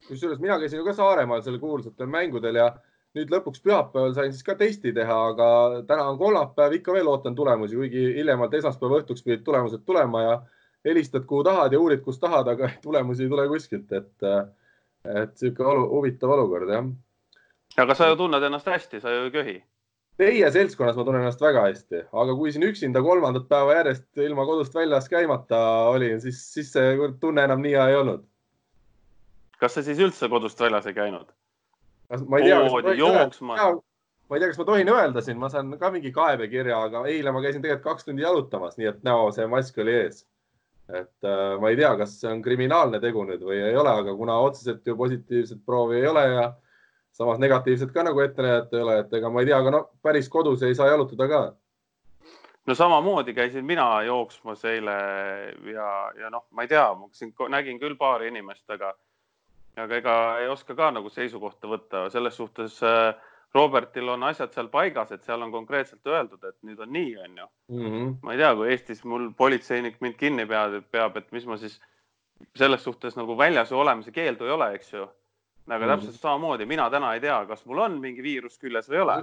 kusjuures mina käisin ju ka Saaremaal seal kuulsatel mängudel ja nüüd lõpuks pühapäeval sain siis ka testi teha, aga täna on kolmapäev, ikka veel ootan tulemusi, kuigi hiljemalt esmaspäeva õhtuks pidid tulemused tulema ja helistad, kuhu tahad ja uurid, kus tahad, aga tulemusi ei tule kuskilt, et, et sihuke olu, huvitav olukord jah. aga sa ju tunned ennast hästi, sa ju ei köhi Teie seltskonnas ma tunnen ennast väga hästi, aga kui siin üksinda kolmandat päeva järjest ilma kodust väljas käimata olin, siis, siis see tunne enam nii hea ei olnud. kas sa siis üldse kodust väljas ei käinud? ma ei tea, kas ma jooksma. ma ei tea, kas ma tohin öelda siin, ma saan ka mingi kaebekirja, aga eile ma käisin tegelikult kaks tundi jalutamas, nii et näo, see mask oli ees. Et äh, ma ei tea, kas see on kriminaalne tegu nüüd või ei ole, aga kuna otseselt ju positiivset proovi ei ole ja samas negatiivset ka nagu ette näidata ei ole, et ega ma ei tea, aga no päris kodus ei saa jalutada ka. no samamoodi käisin mina jooksmas eile ja, ja noh, ma ei tea, ma siin nägin küll paari inimest, aga, aga ega ei oska ka nagu seisukohta võtta selles suhtes äh, Robertil on asjad seal paigas, et seal on konkreetselt öeldud, et nüüd on nii, on ju mm. -hmm. ma ei tea, kui Eestis mul politseinik mind kinni peab, peab, et mis ma siis selles suhtes nagu väljas olemise keeldu ei ole, eks ju aga täpselt mm. samamoodi, mina täna ei tea, kas mul on mingi viirus küljes või ei ole.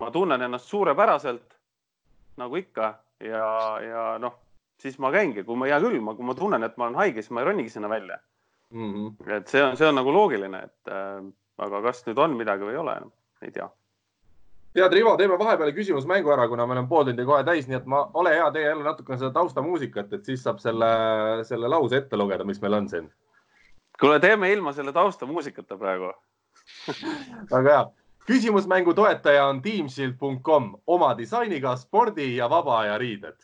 ma tunnen ennast suurepäraselt nagu ikka ja, ja noh, siis ma käingi, kui ma hea küll, ma, kui ma tunnen, et ma olen haige, siis ma ei ronigi sinna välja mm. -hmm. et see on, see on nagu loogiline, et äh, aga kas nüüd on midagi või ei ole, ei tea tead, Rivo, teeme vahepeal küsimusmängu ära, kuna meil on pool tundi kohe täis, nii et ma, ole hea, tee jälle natukene seda taustamuusikat, et siis saab selle, selle lause ette lugeda, mis meil on siin kuule, teeme ilma selle taustamuusikata praegu väga hea. küsimusmängu toetaja on teamshield.com, oma disainiga spordi ja vaba aja riided.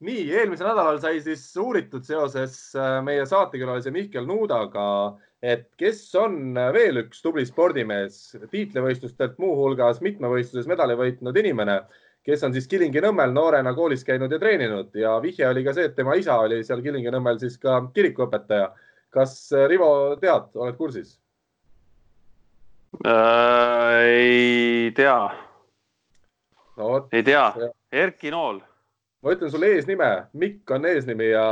nii, eelmisel nädalal sai siis uuritud seoses äh, meie saatekülalise Mihkel Nuudaga, et kes on veel üks tubli spordimees, tiitlivõistlustelt muuhulgas mitmevõistluses medali võitnud inimene kes on siis Kilingi-Nõmmel noorena koolis käinud ja treeninud ja vihje oli ka see, et tema isa oli seal Kilingi-Nõmmel siis ka kirikuõpetaja kas äh, Rivo tead, oled kursis äh,? ei tea no,. ei tea, Erki Nool. ma ütlen sulle eesnime, Mikk on eesnimi ja,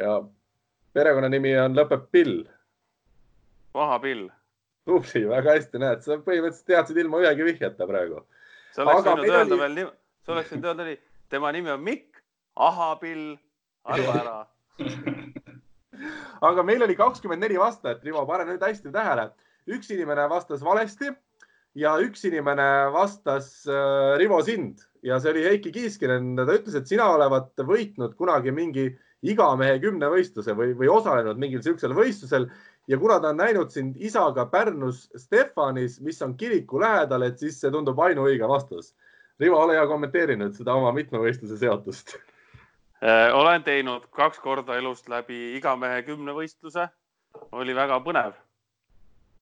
ja perekonnanimi on, lõpeb Pill. Vaha Pill. tubli, väga hästi, näed, sa põhimõtteliselt teadsid ilma ühegi vihjeta praegu. sa oleks võinud öelda oli... veel, sa oleks võinud öelda nii, tema nimi on Mikk, ahapill, arva ära aga meil oli kakskümmend neli vastajat, Rivo, pane nüüd hästi tähele. üks inimene vastas valesti ja üks inimene vastas äh, Rivo sind ja see oli Heiki Kiiskinen. ta ütles, et sina olevat võitnud kunagi mingi igamehe kümnevõistluse või, või osalenud mingil siuksel võistlusel ja kuna ta on näinud sind isaga Pärnus Stefanis, mis on kiriku lähedal, et siis see tundub ainuõige vastus. Rivo, ole hea, kommenteeri nüüd seda oma mitmevõistluse seotust. Äh, olen teinud kaks korda elust läbi igamehe kümnevõistluse, oli väga põnev.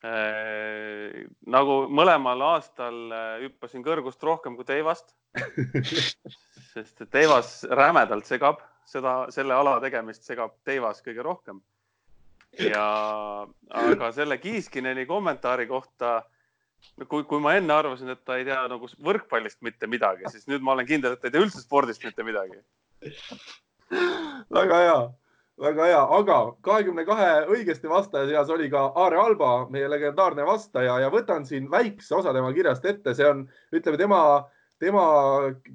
Äh, nagu mõlemal aastal äh, hüppasin kõrgust rohkem kui teivast, sest teivas rämedalt segab seda, selle ala tegemist segab teivas kõige rohkem ja, aga selle Kiiskineni kommentaari kohta, kui, kui ma enne arvasin, et ta ei tea nagu võrkpallist mitte midagi, siis nüüd ma olen kindel, et ta ei tea üldse spordist mitte midagi. väga hea, väga hea, aga kahekümne kahe õigesti vastaja seas oli ka Aare Alba, meie legendaarne vastaja ja võtan siin väikse osa tema kirjast ette, see on, ütleme tema tema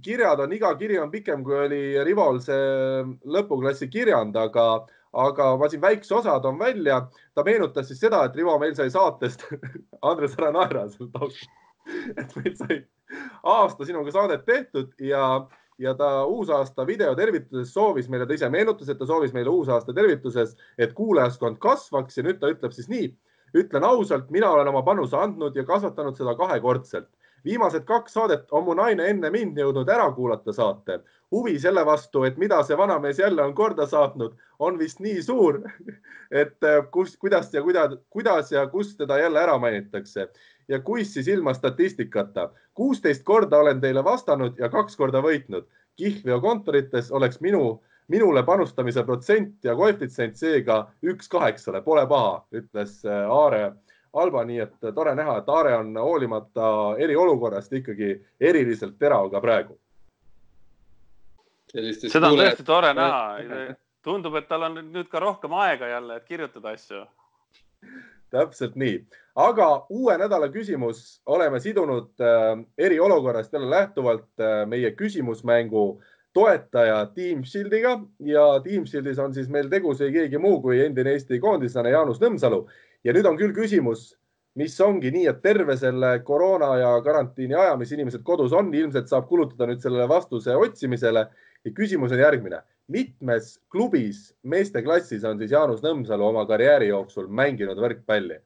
kirjad on, iga kiri on pikem, kui oli Rivol see lõpuklassi kirjand, aga aga ma siin väikse osa toon välja. ta meenutas siis seda, et Rivo meil sai saatest Andres, ära naera seal taustal. et meil sai aasta sinuga saadet tehtud ja, ja ta uusaasta video tervituses soovis meile, ta ise meenutas, et ta soovis meile uusaasta tervituses, et kuulajaskond kasvaks ja nüüd ta ütleb siis nii. ütlen ausalt, mina olen oma panuse andnud ja kasvatanud seda kahekordselt viimased kaks saadet on mu naine enne mind jõudnud ära kuulata saate. huvi selle vastu, et mida see vanamees jälle on korda saatnud, on vist nii suur, et äh, kus, kuidas ja kuidas, kuidas ja kus teda jälle ära mainitakse ja kuis siis ilma statistikata. kuusteist korda olen teile vastanud ja kaks korda võitnud. kihlveo kontorites oleks minu, minule panustamise protsent ja koefitsient seega üks kaheksale, pole paha, ütles äh, Aare Alba, nii et tore näha, et Aare on hoolimata eriolukorrast ikkagi eriliselt terav ka praegu. seda on tõesti tore näha. tundub, et tal on nüüd ka rohkem aega jälle, et kirjutada asju. täpselt nii, aga uue nädala küsimus oleme sidunud äh, eriolukorrast jälle lähtuvalt äh, meie küsimusmängu toetaja Team Shieldiga ja Team Shieldis on siis meil tegus ei keegi muu kui endine Eesti koondislane Jaanus Nõmsalu ja nüüd on küll küsimus, mis ongi nii, et terve selle koroona ja karantiini aja, mis inimesed kodus on, ilmselt saab kulutada nüüd sellele vastuse otsimisele. ja küsimus on järgmine. mitmes klubis meesteklassis on siis Jaanus Nõmsalu oma karjääri jooksul mänginud võrkpalli?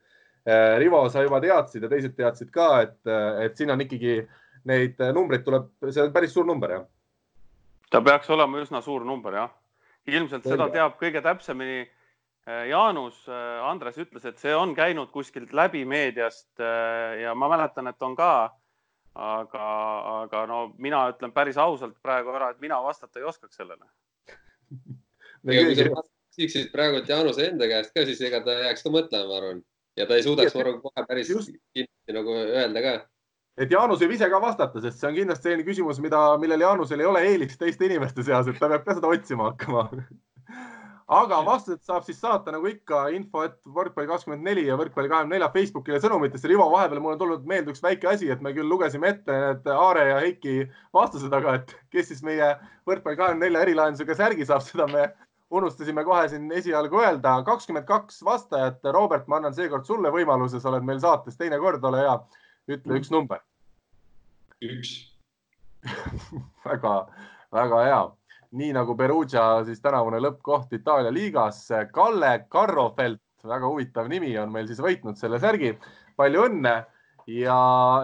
Äh, Rivo, sa juba teadsid ja teised teadsid ka, et, et siin on ikkagi neid numbreid tuleb, see on päris suur number, jah? ta peaks olema üsna suur number, jah. ilmselt Õige. seda teab kõige täpsemini Äh, Jaanus, äh, Andres ütles, et see on käinud kuskilt läbi meediast äh, ja ma mäletan, et on ka. aga, aga no mina ütlen päris ausalt praegu ära, et mina vastata ei oskaks sellele. kui sa küsiksid praegu Jaanuse enda käest ka, siis ega ta jääks ka mõtlema, ma arvan. ja ta ei suudaks, ma arvan, kohe päris kindlasti nagu öelda ka et Jaanus võib ise ka vastata, sest see on kindlasti selline küsimus, mida, millel Jaanusel ei ole eelist teiste inimeste seas, et ta peab ka seda otsima hakkama aga vastused saab siis saata nagu ikka info, et võrkpalli kakskümmend neli ja võrkpalli kahekümne nelja Facebookile sõnumitesse. Rivo, vahepeal mul on tulnud meelde üks väike asi, et me küll lugesime ette need Aare ja Heiki vastused, aga et kes siis meie võrkpalli kahekümne nelja erilahendusega särgi saab, seda me unustasime kohe siin esialgu öelda. kakskümmend kaks vastajat. Robert, ma annan seekord sulle võimaluse, sa oled meil saates teine kord, ole hea, ütle üks number. üks väga, väga hea nii nagu Perugia siis tänavune lõppkoht Itaalia liigas. Kalle Carrofelt, väga huvitav nimi, on meil siis võitnud selle särgi. palju õnne ja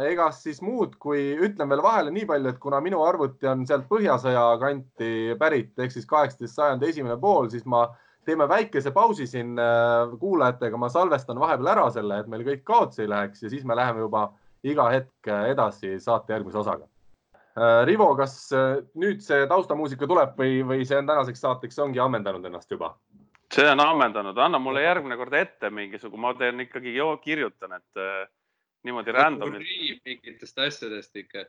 ega siis muud, kui ütlen veel vahele nii palju, et kuna minu arvuti on sealt Põhjasõja kanti pärit ehk siis kaheksateist sajandi esimene pool, siis ma teeme väikese pausi siin äh, kuulajatega, ma salvestan vahepeal ära selle, et meil kõik kaotsi ei läheks ja siis me läheme juba iga hetk edasi saate järgmise osaga Rivo, kas äh, nüüd see taustamuusika tuleb või, või see on tänaseks saateks ongi ammendanud ennast juba? see on ammendanud, anna mulle järgmine kord ette mingisugune, ma teen ikkagi, kirjutan, et äh, niimoodi random'ilt. mingitest asjadest ikka.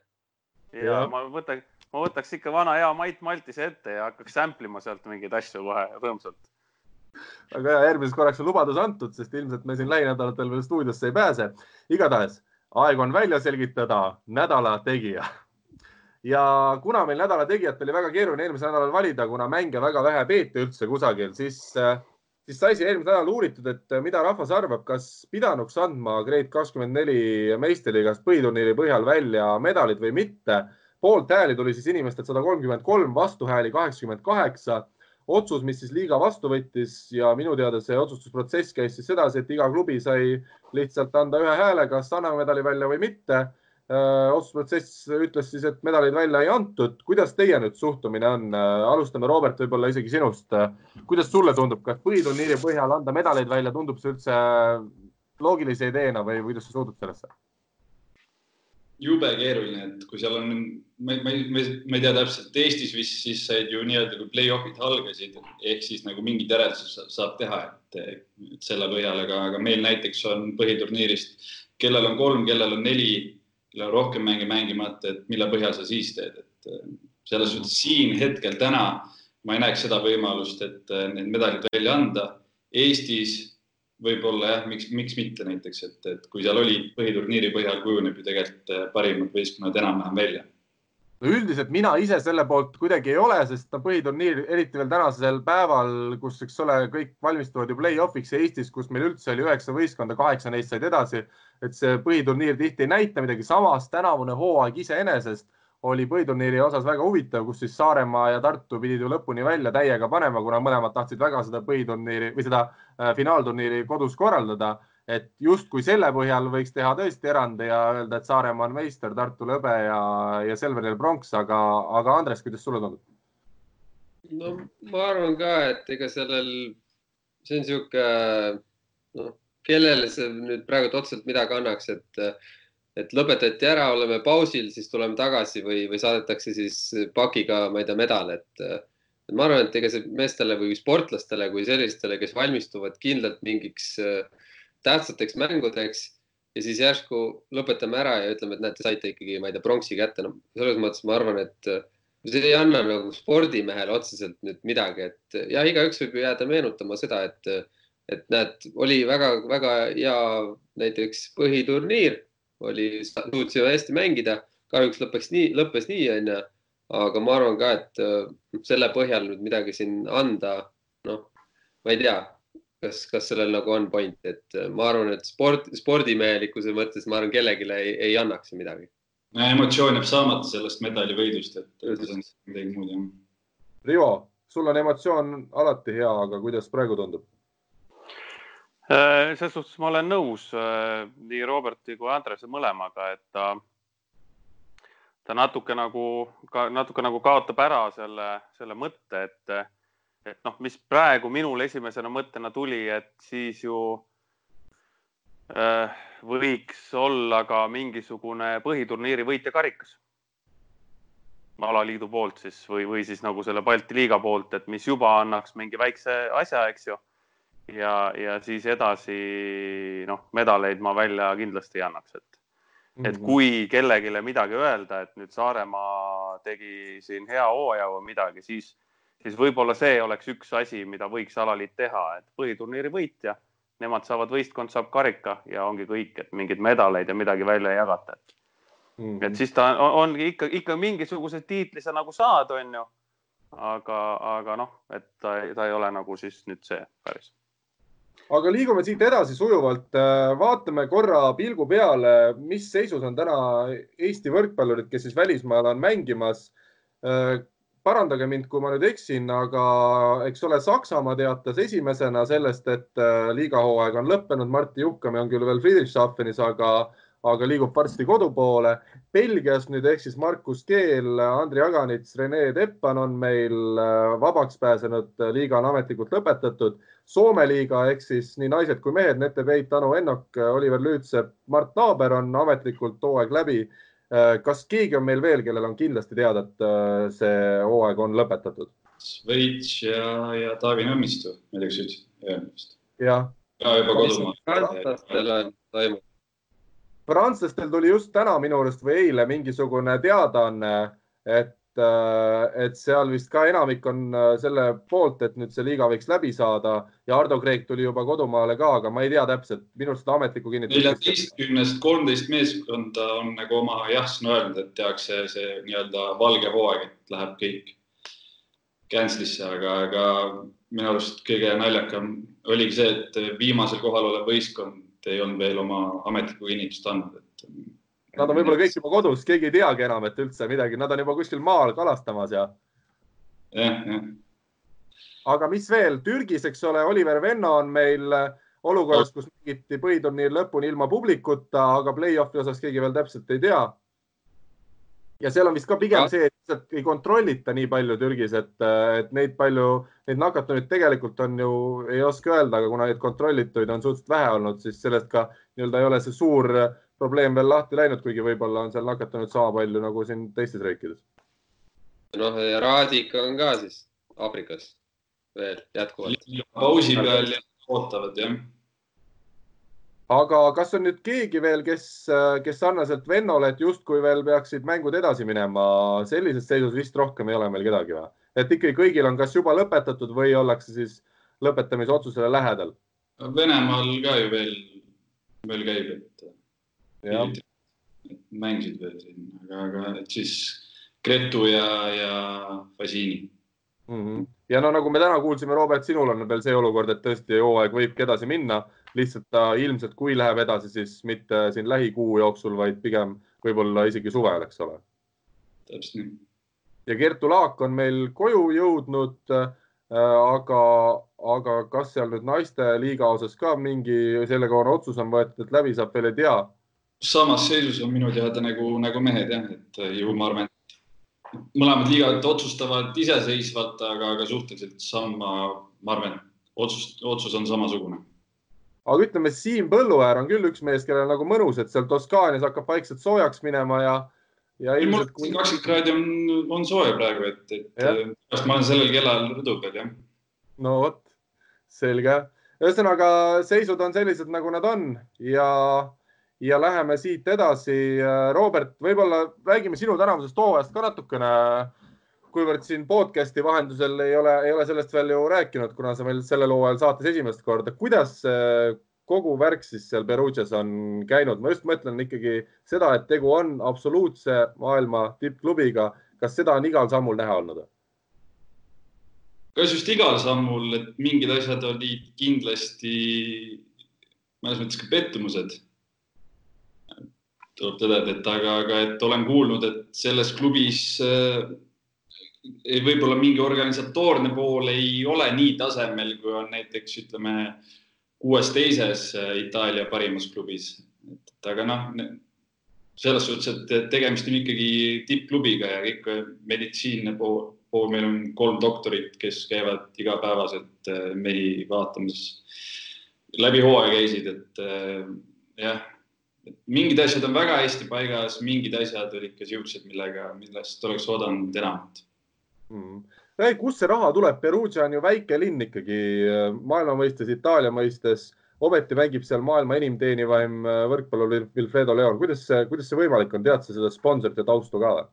ja, ja ma võtan, ma võtaks ikka vana hea Mait Maltise ette ja hakkaks sample ima sealt mingeid asju kohe rõõmsalt. väga hea, järgmiseks korraks on lubadus antud, sest ilmselt me siin lähinädalatel veel stuudiosse ei pääse. igatahes aeg on välja selgitada nädala tegija ja kuna meil nädala tegijat oli väga keeruline eelmisel nädalal valida, kuna mänge väga vähe peeti üldse kusagil, siis, siis sai eelmisel nädalal uuritud, et mida rahvas arvab, kas pidanuks andma Grade kakskümmend neli meistriliigas põhiturniiri põhjal välja medalid või mitte. poolt hääli tuli siis inimestelt sada kolmkümmend kolm, vastuhääli kaheksakümmend kaheksa. otsus, mis siis liiga vastu võttis ja minu teada see otsustusprotsess käis siis sedasi, et iga klubi sai lihtsalt anda ühe hääle, kas anname medali välja või mitte Äh, otsustusprotsess ütles siis, et medaleid välja ei antud. kuidas teie nüüd suhtumine on? Äh, alustame, Robert, võib-olla isegi sinust. Äh, kuidas sulle tundub, kas põhiturniiri põhjal anda medaleid välja, tundub see üldse loogilise ideena või kuidas sa suhtud sellesse? jube keeruline, et kui seal on, ma, ma, ma, ma ei tea täpselt, Eestis vist siis said ju nii-öelda, kui play-off'id algasid, ehk siis nagu mingid järeldused saab teha, et, et selle põhjal, aga, aga meil näiteks on põhiturniirist, kellel on kolm, kellel on neli rohkem mänge mängimata, et mille põhjal sa siis teed, et äh, selles suhtes siin hetkel täna ma ei näeks seda võimalust, et äh, need medalid välja anda. Eestis võib-olla jah, miks, miks mitte näiteks, et, et kui seal oli põhiturniiri põhjal, kujuneb ju tegelikult äh, parimad võistkonnad enam-vähem välja no üldiselt mina ise selle poolt kuidagi ei ole, sest no põhiturniir, eriti veel tänasel päeval, kus, eks ole, kõik valmistuvad ju play-off'iks Eestis, kus meil üldse oli üheksa võistkonda, kaheksa neist said edasi. et see põhiturniir tihti ei näita midagi, samas tänavune hooaeg iseenesest oli põhiturniiri osas väga huvitav, kus siis Saaremaa ja Tartu pidid ju lõpuni välja täiega panema, kuna mõlemad tahtsid väga seda põhiturniiri või seda äh, finaalturniiri kodus korraldada et justkui selle põhjal võiks teha tõesti erandi ja öelda, et Saaremaa on meister, Tartul hõbe ja, ja Selveril pronks, aga, aga Andres, kuidas sulle tundub? no ma arvan ka, et ega sellel, see on niisugune noh, kellele see nüüd praegu otseselt midagi annaks, et et lõpetati ära, oleme pausil, siis tuleme tagasi või, või saadetakse siis pakiga, ma ei tea, medal, et ma arvan, et ega see meestele või sportlastele kui sellistele, kes valmistuvad kindlalt mingiks äh, tähtsateks mängudeks ja siis järsku lõpetame ära ja ütleme, et näete, saite ikkagi, ma ei tea, pronksi kätte. no selles mõttes ma arvan, et see ei anna nagu spordimehele otseselt nüüd midagi, et ja igaüks võib ju jääda meenutama seda, et, et näed, oli väga-väga hea näiteks põhiturniir, oli, suutsime hästi mängida, kahjuks lõppeks nii, lõppes nii, onju. aga ma arvan ka, et äh, selle põhjal nüüd midagi siin anda, noh, ma ei tea kas, kas sellel nagu on point, et äh, ma arvan, et sport, spordimehelikkuse mõttes ma arvan, kellelegi ei, ei annaks see midagi. emotsioon jääb saamata sellest medalivõidust, et midagi muud jah. Rivo, sul on emotsioon alati hea, aga kuidas praegu tundub? Äh, selles suhtes ma olen nõus äh, nii Roberti kui Andrese mõlemaga, et ta, ta natuke nagu, natuke nagu kaotab ära selle, selle mõtte, et et noh, mis praegu minul esimesena mõttena tuli, et siis ju äh, võiks olla ka mingisugune põhiturniiri võitja karikas alaliidu poolt siis või, või siis nagu selle Balti liiga poolt, et mis juba annaks mingi väikse asja, eks ju. ja, ja siis edasi noh, medaleid ma välja kindlasti ei annaks, et et mhm. kui kellelegi midagi öelda, et nüüd Saaremaa tegi siin hea hooaja või midagi, siis siis võib-olla see oleks üks asi, mida võiks alaliit teha, et põhiturniiri võitja, nemad saavad, võistkond saab karika ja ongi kõik, et mingeid medaleid ja midagi välja ei jagata, et mm. -hmm. et siis ta on, ongi ikka, ikka mingisuguse tiitli sa nagu saad, on ju. aga, aga noh, et ta, ta ei ole nagu siis nüüd see päris aga liigume siit edasi sujuvalt. vaatame korra pilgu peale, mis seisus on täna Eesti võrkpallurid, kes siis välismaal on mängimas parandage mind, kui ma nüüd eksin, aga eks ole, Saksamaa teatas esimesena sellest, et äh, liigahooaeg on lõppenud. Martti Juhkami on küll veel Friedrichshafenis, aga, aga liigub varsti kodu poole. Belgias nüüd ehk siis Markus Keel, Andri Aganits, Rene Teppan on meil äh, vabaks pääsenud, liiga on ametlikult lõpetatud. Soome liiga ehk siis nii naised kui mehed, Nete Peit, Anu Ennok, Oliver Lüütsepp, Mart Naaber on ametlikult hooaeg läbi Äh, kas keegi on meil veel, kellel on kindlasti teada, et äh, see hooaeg on lõpetatud? Sveits ja, ja Taavi Nõmmistu, ma ei tea, kas sa ütlesid eelmist. jah. ka juba kodumaal. prantslastel on toimunud. prantslastel tuli just täna minu arust või eile mingisugune teadaanne, et Äh, et seal vist ka enamik on äh, selle poolt, et nüüd see liiga võiks läbi saada ja Ardo Kreek tuli juba kodumaale ka, aga ma ei tea täpselt, minu arust ametlikku kinnitust. neljateistkümnest kolmteist meeskonda on nagu oma jah-sõna öelnud, et tehakse see nii-öelda valge hooaeg, et läheb kõik cancel'isse, aga, aga minu arust kõige naljakam oligi see, et viimasel kohal olev võistkond ei olnud veel oma ametlikku kinnitust andnud, et. Nad on võib-olla kõik juba kodus, keegi ei teagi enam, et üldse midagi, nad on juba kuskil maal kalastamas ja. jah, jah. aga mis veel, Türgis, eks ole, Oliver Venno on meil olukorras, kus mängiti põhiturniir lõpuni ilma publikuta, aga play-off'i osas keegi veel täpselt ei tea. ja seal on vist ka pigem see, et lihtsalt ei kontrollita nii palju Türgis, et, et neid palju, neid nakatunuid tegelikult on ju, ei oska öelda, aga kuna neid kontrollituid on suhteliselt vähe olnud, siis sellest ka nii-öelda ei ole see suur probleem veel lahti läinud, kuigi võib-olla on seal nakatunud sama palju nagu siin teistes riikides. noh, ja Raadik on ka siis Aafrikas veel jätkuvalt. pausi peal ja ootavad jah. aga kas on nüüd keegi veel, kes, kes sarnaselt Vennole, et justkui veel peaksid mängud edasi minema, sellises seisus vist rohkem ei ole meil kedagi või? et ikkagi kõigil on kas juba lõpetatud või ollakse siis lõpetamise otsusele lähedal? Venemaal ka ju veel, veel käib, et mängisid veel siin, aga, aga et siis Gretu ja, ja Fasini mm. -hmm. ja no nagu me täna kuulsime, Robert, sinul on veel see olukord, et tõesti hooaeg võibki edasi minna, lihtsalt ta ilmselt, kui läheb edasi, siis mitte siin lähikuu jooksul, vaid pigem võib-olla isegi suvel, eks ole. täpselt nii. ja Kertu Laak on meil koju jõudnud äh,. aga, aga kas seal nüüd naiste liiga osas ka mingi sellekohane otsus on võetud, et läbi saab, veel ei tea? Samas seisus on minu teada nagu, nagu mehed jah, et ju ma arvan, mõlemad liigad otsustavad iseseisvalt, aga, aga suhteliselt sama, ma arvan, otsus, otsus on samasugune. aga ütleme, Siim Põlluäär on küll üks mees, kellel nagu mõnus, et seal Toskaanias hakkab vaikselt soojaks minema ja, ja ilmselt. kakskümmend kraadi on, on soe praegu, et, et ma olen sellel kellaajal rõdu peal, jah. no vot, selge. ühesõnaga, seisud on sellised, nagu nad on ja ja läheme siit edasi. Robert, võib-olla räägime sinu tänavusest hooajast ka natukene, kuivõrd siin podcast'i vahendusel ei ole, ei ole sellest veel ju rääkinud, kuna sa meil sellel hooajal saates esimest korda. kuidas kogu värk siis seal Perugias on käinud? ma just mõtlen ikkagi seda, et tegu on absoluutse maailma tippklubiga. kas seda on igal sammul näha olnud? kas just igal sammul, et mingid asjad olid kindlasti mõnes mõttes ka pettumused tuleb tõdeda, et aga, aga et olen kuulnud, et selles klubis äh, võib-olla mingi organisatoorne pool ei ole nii tasemel, kui on näiteks ütleme kuues teises äh, Itaalia parimas klubis. et aga noh, selles suhtes, et tegemist on ikkagi tippklubiga ja kõik meditsiinne pool, pool, meil on kolm doktorit, kes käivad igapäevaselt mehi vaatamas. läbi hooaja käisid, et jah mingid asjad on väga hästi paigas, mingid asjad olid ka siuksed, millega, millest oleks oodanud enamat mm.. ei, kust see raha tuleb? Perugia on ju väike linn ikkagi maailma mõistes, Itaalia mõistes. ometi mängib seal maailma enim teenivaim äh, võrkpallur Wilfredo Leon. kuidas see, kuidas see võimalik on? tead sa seda sponsorite taustu ka või?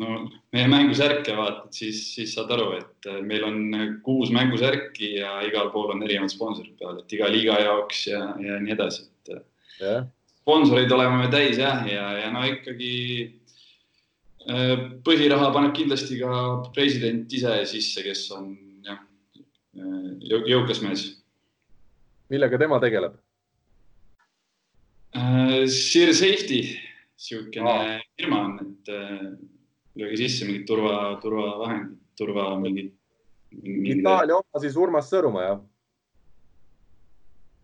no meie mängusärke vaatad, siis, siis saad aru, et äh, meil on kuus mängusärki ja igal pool on erinevad sponsorid peal, et iga liiga jaoks ja, ja nii edasi, et. Äh, jah sponsoreid oleme me täis jah, ja, ja no ikkagi äh, põhiraha paneb kindlasti ka president ise sisse, kes on jah, äh, jõukas mees. millega tema tegeleb? Äh, Sheer Safety, niisugune firma on, et lööge sisse mingid turva, turvavahendid, turva mingid. Itaalia oma siis Urmas Sõõrumaa, jah?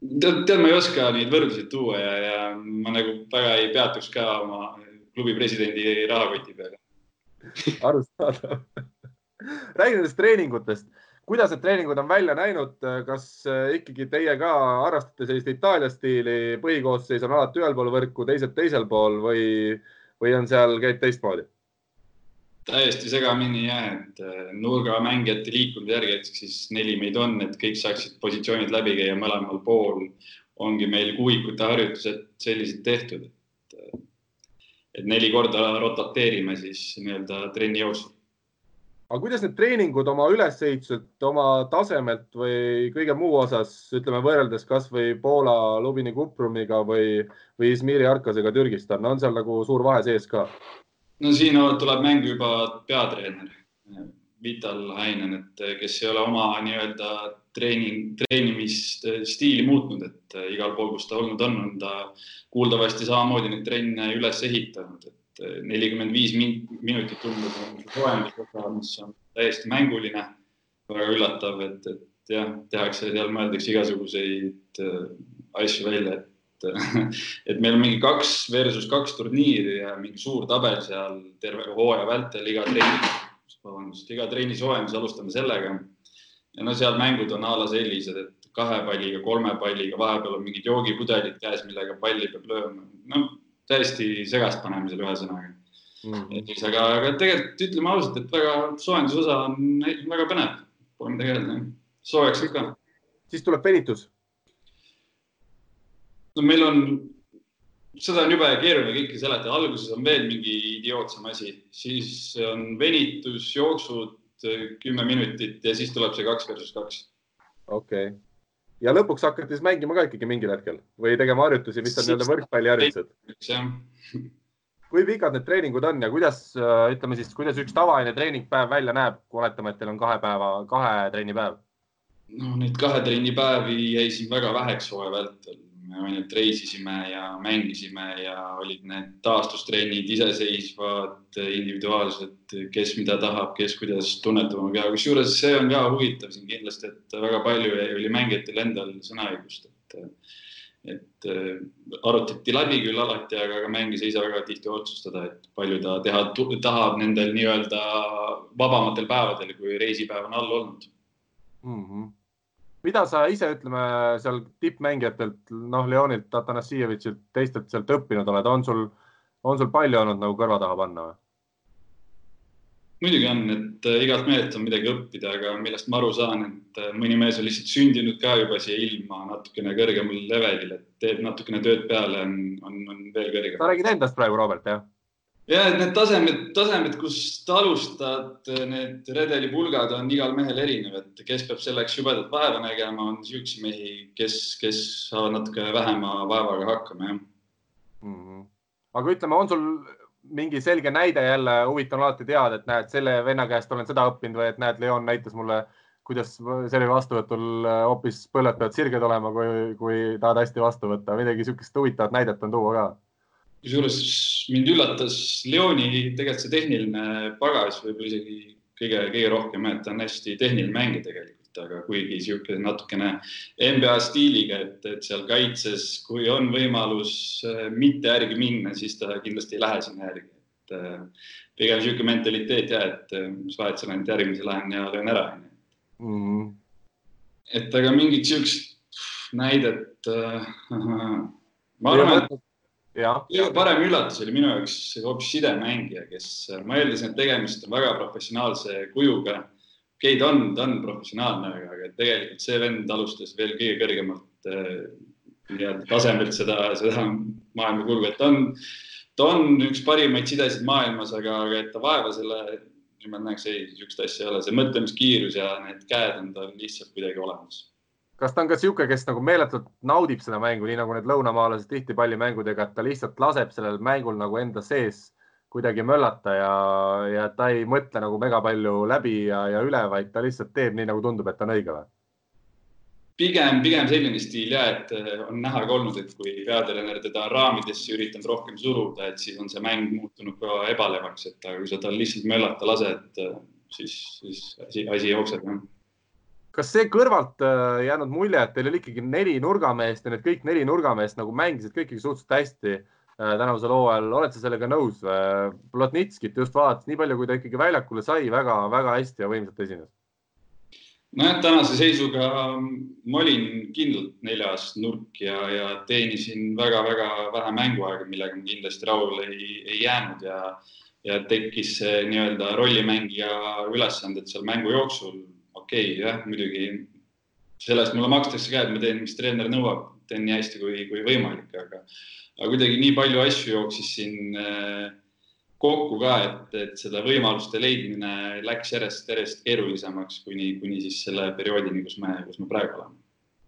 Tead, tead, ma ei oska neid võrdlusi tuua ja, ja ma nagu väga ei peatuks ka oma klubi presidendi rahakoti peale. arusaadav räägi nendest treeningutest, kuidas need treeningud on välja näinud, kas äh, ikkagi teie ka harrastate sellist Itaalia stiili, põhikoosseis on alati ühel pool võrku, teised teisel pool või, või on seal, käib teistmoodi? Täiesti segamini jah, et äh, nurgamängijate liikumise järgi, et siis neli meid on, et kõik saaksid positsioonid läbi käia mõlemal pool. ongi meil kuuikute harjutused sellised tehtud, et, äh, et neli korda rotateerime siis nii-öelda trenni jooksul. aga kuidas need treeningud oma ülesehituselt, oma tasemelt või kõige muu osas, ütleme võrreldes kasvõi Poola Lubini Kuprumiga või, või Izmiri Arkasega Türgist on, on seal nagu suur vahe sees ka? No siin tuleb mängu juba peatreener. Vital Hainen, et kes ei ole oma nii-öelda treening, treenimisstiili muutnud, et igal pool, kus ta olnud on, on ta kuuldavasti samamoodi neid trenne üles ehitanud, et nelikümmend viis minutit tundub soojendus, mis on täiesti mänguline, väga üllatav, et, et jah, tehakse seal, mõeldakse igasuguseid asju välja, et et meil on mingi kaks versus kaks turniiri ja mingi suur tabel seal terve hooaja vältel iga trenni, vabandust, iga trenni soojendus alustame sellega. ja no seal mängud on a la sellised, et kahe palliga, kolme palliga, vahepeal on mingid joogipudelid käes, millega palli peab lööma. no täiesti segast panemisel ühesõnaga mm. -hmm. aga, aga tegelikult ütleme ausalt, et väga soojendusosa on väga põnev, pole midagi öelda. soojaks ikka. siis tuleb venitus no meil on, seda on jube keeruline kõike seletada, alguses on veel mingi idiootsem asi, siis on venitus, jooksud kümme minutit ja siis tuleb see kaks versus kaks. okei okay., ja lõpuks hakati siis mängima ka ikkagi mingil hetkel või tegema harjutusi, mis on nii-öelda võrkpalliharjutused? kui pikad need treeningud on ja kuidas, ütleme siis, kuidas üks tavaline treeningpäev välja näeb, kui oletame, et teil on kahe päeva, kahe trennipäev? no neid kahe trennipäevi jäi siin väga väheks hooaja vältel me ainult reisisime ja mängisime ja olid need taastustrennid iseseisvad, individuaalsed, kes mida tahab, kes kuidas tunnetab oma keha, kusjuures see on ka huvitav siin kindlasti, et väga palju oli mängijatel endal sõnaõigust, et et arutati läbi küll alati, aga ka mängija ei saa väga tihti otsustada, et palju ta teha tahab nendel nii-öelda vabamatel päevadel, kui reisipäev on all olnud mm. -hmm mida sa ise, ütleme seal tippmängijatelt, noh, Leonilt, Atanassijevitšilt, teistelt sealt õppinud oled, on sul, on sul palju olnud nagu kõrva taha panna või? muidugi on, et äh, igalt mehelt on midagi õppida, aga millest ma aru saan, et äh, mõni mees on lihtsalt sündinud ka juba siia ilma natukene kõrgemal levelil, et teeb natukene tööd peale, on, on, on veel kõrgem. sa räägid endast praegu, Robert, jah? Ja et need tasemed, tasemed, kust alustad, need redelipulgad on igal mehel erinev, et kes peab selleks jubedat vaeva nägema, on siukseid mehi, kes, kes saavad natuke vähema vaevaga hakkama, jah mm. -hmm. aga ütleme, on sul mingi selge näide jälle, huvitav on alati teada, et näed, selle venna käest olen seda õppinud või et näed, Leon näitas mulle, kuidas selle vastuvõtul hoopis põlved peavad sirged olema, kui, kui tahad hästi vastu võtta, midagi sihukest huvitavat näidet on tuua ka kusjuures mind üllatas Leoni tegelikult see tehniline pagas võib-olla isegi kõige, kõige rohkem, et ta on hästi tehniline mängija tegelikult, aga kuigi niisugune natukene NBA stiiliga, et, et seal kaitses, kui on võimalus äh, mitte järgi minna, siis ta kindlasti ei lähe sinna järgi, et äh, pigem niisugune mentaliteet ja et äh, mis vahet seal ainult järgmise lähen ja löön ära, onju. Mhm. et aga mingit niisugust näidet äh,, ma arvan, et kõige parem üllatus oli minu jaoks hoopis sidemängija, kes, ma eeldasin, et tegemist on väga professionaalse kujuga. okei ta on, ta on professionaalne, aga, tegelikult see vend alustas veel kõige kõrgemalt äh, nii-öelda tasemelt seda, seda maailma kulgu, et ta on, ta on üks parimaid sidesid maailmas, aga, aga et ta vaeva selle nimelt näeks, ei, niisugust asja ei ole, see mõtlemiskiirus ja need käed on tal lihtsalt kuidagi olemas kas ta on ka niisugune, kes nagu meeletult naudib seda mängu, nii nagu need lõunamaalased tihti pallimängudega, et ta lihtsalt laseb sellel mängul nagu enda sees kuidagi möllata ja, ja ta ei mõtle nagu mega palju läbi ja, ja üle, vaid ta lihtsalt teeb nii, nagu tundub, et on õige või? pigem, pigem selline stiil ja et äh, on näha ka olnud, et kui peatreener teda raamidesse üritanud rohkem suruda, et siis on see mäng muutunud ka ebalevaks, et aga kui sa tal lihtsalt möllata lased, äh, siis, siis asi, asi jookseb jah kas see kõrvalt äh, jäänud mulje, et teil oli ikkagi neli nurgameest ja need kõik neli nurgameest nagu mängisid kõik ikkagi suhteliselt hästi äh, tänavusel hooajal, oled sa sellega nõus? Plotnitskit just vaadates, nii palju, kui ta ikkagi väljakule sai väga,, väga-väga hästi ja võimsalt esines. nojah, tänase seisuga ma olin kindlalt neljas nurk ja, ja teenisin väga-väga vähe mänguaega, millega ma kindlasti rahule ei, ei jäänud ja, ja tekkis see nii-öelda rollimängija ülesanded seal mängu jooksul okei okay,, jah, muidugi selle eest mulle makstakse ka, et ma teen, mis treener nõuab, teen nii hästi kui, kui võimalik, aga, aga kuidagi nii palju asju jooksis siin äh, kokku ka, et, et seda võimaluste leidmine läks järjest, järjest keerulisemaks, kuni, kuni siis selle perioodini, kus me, kus me praegu oleme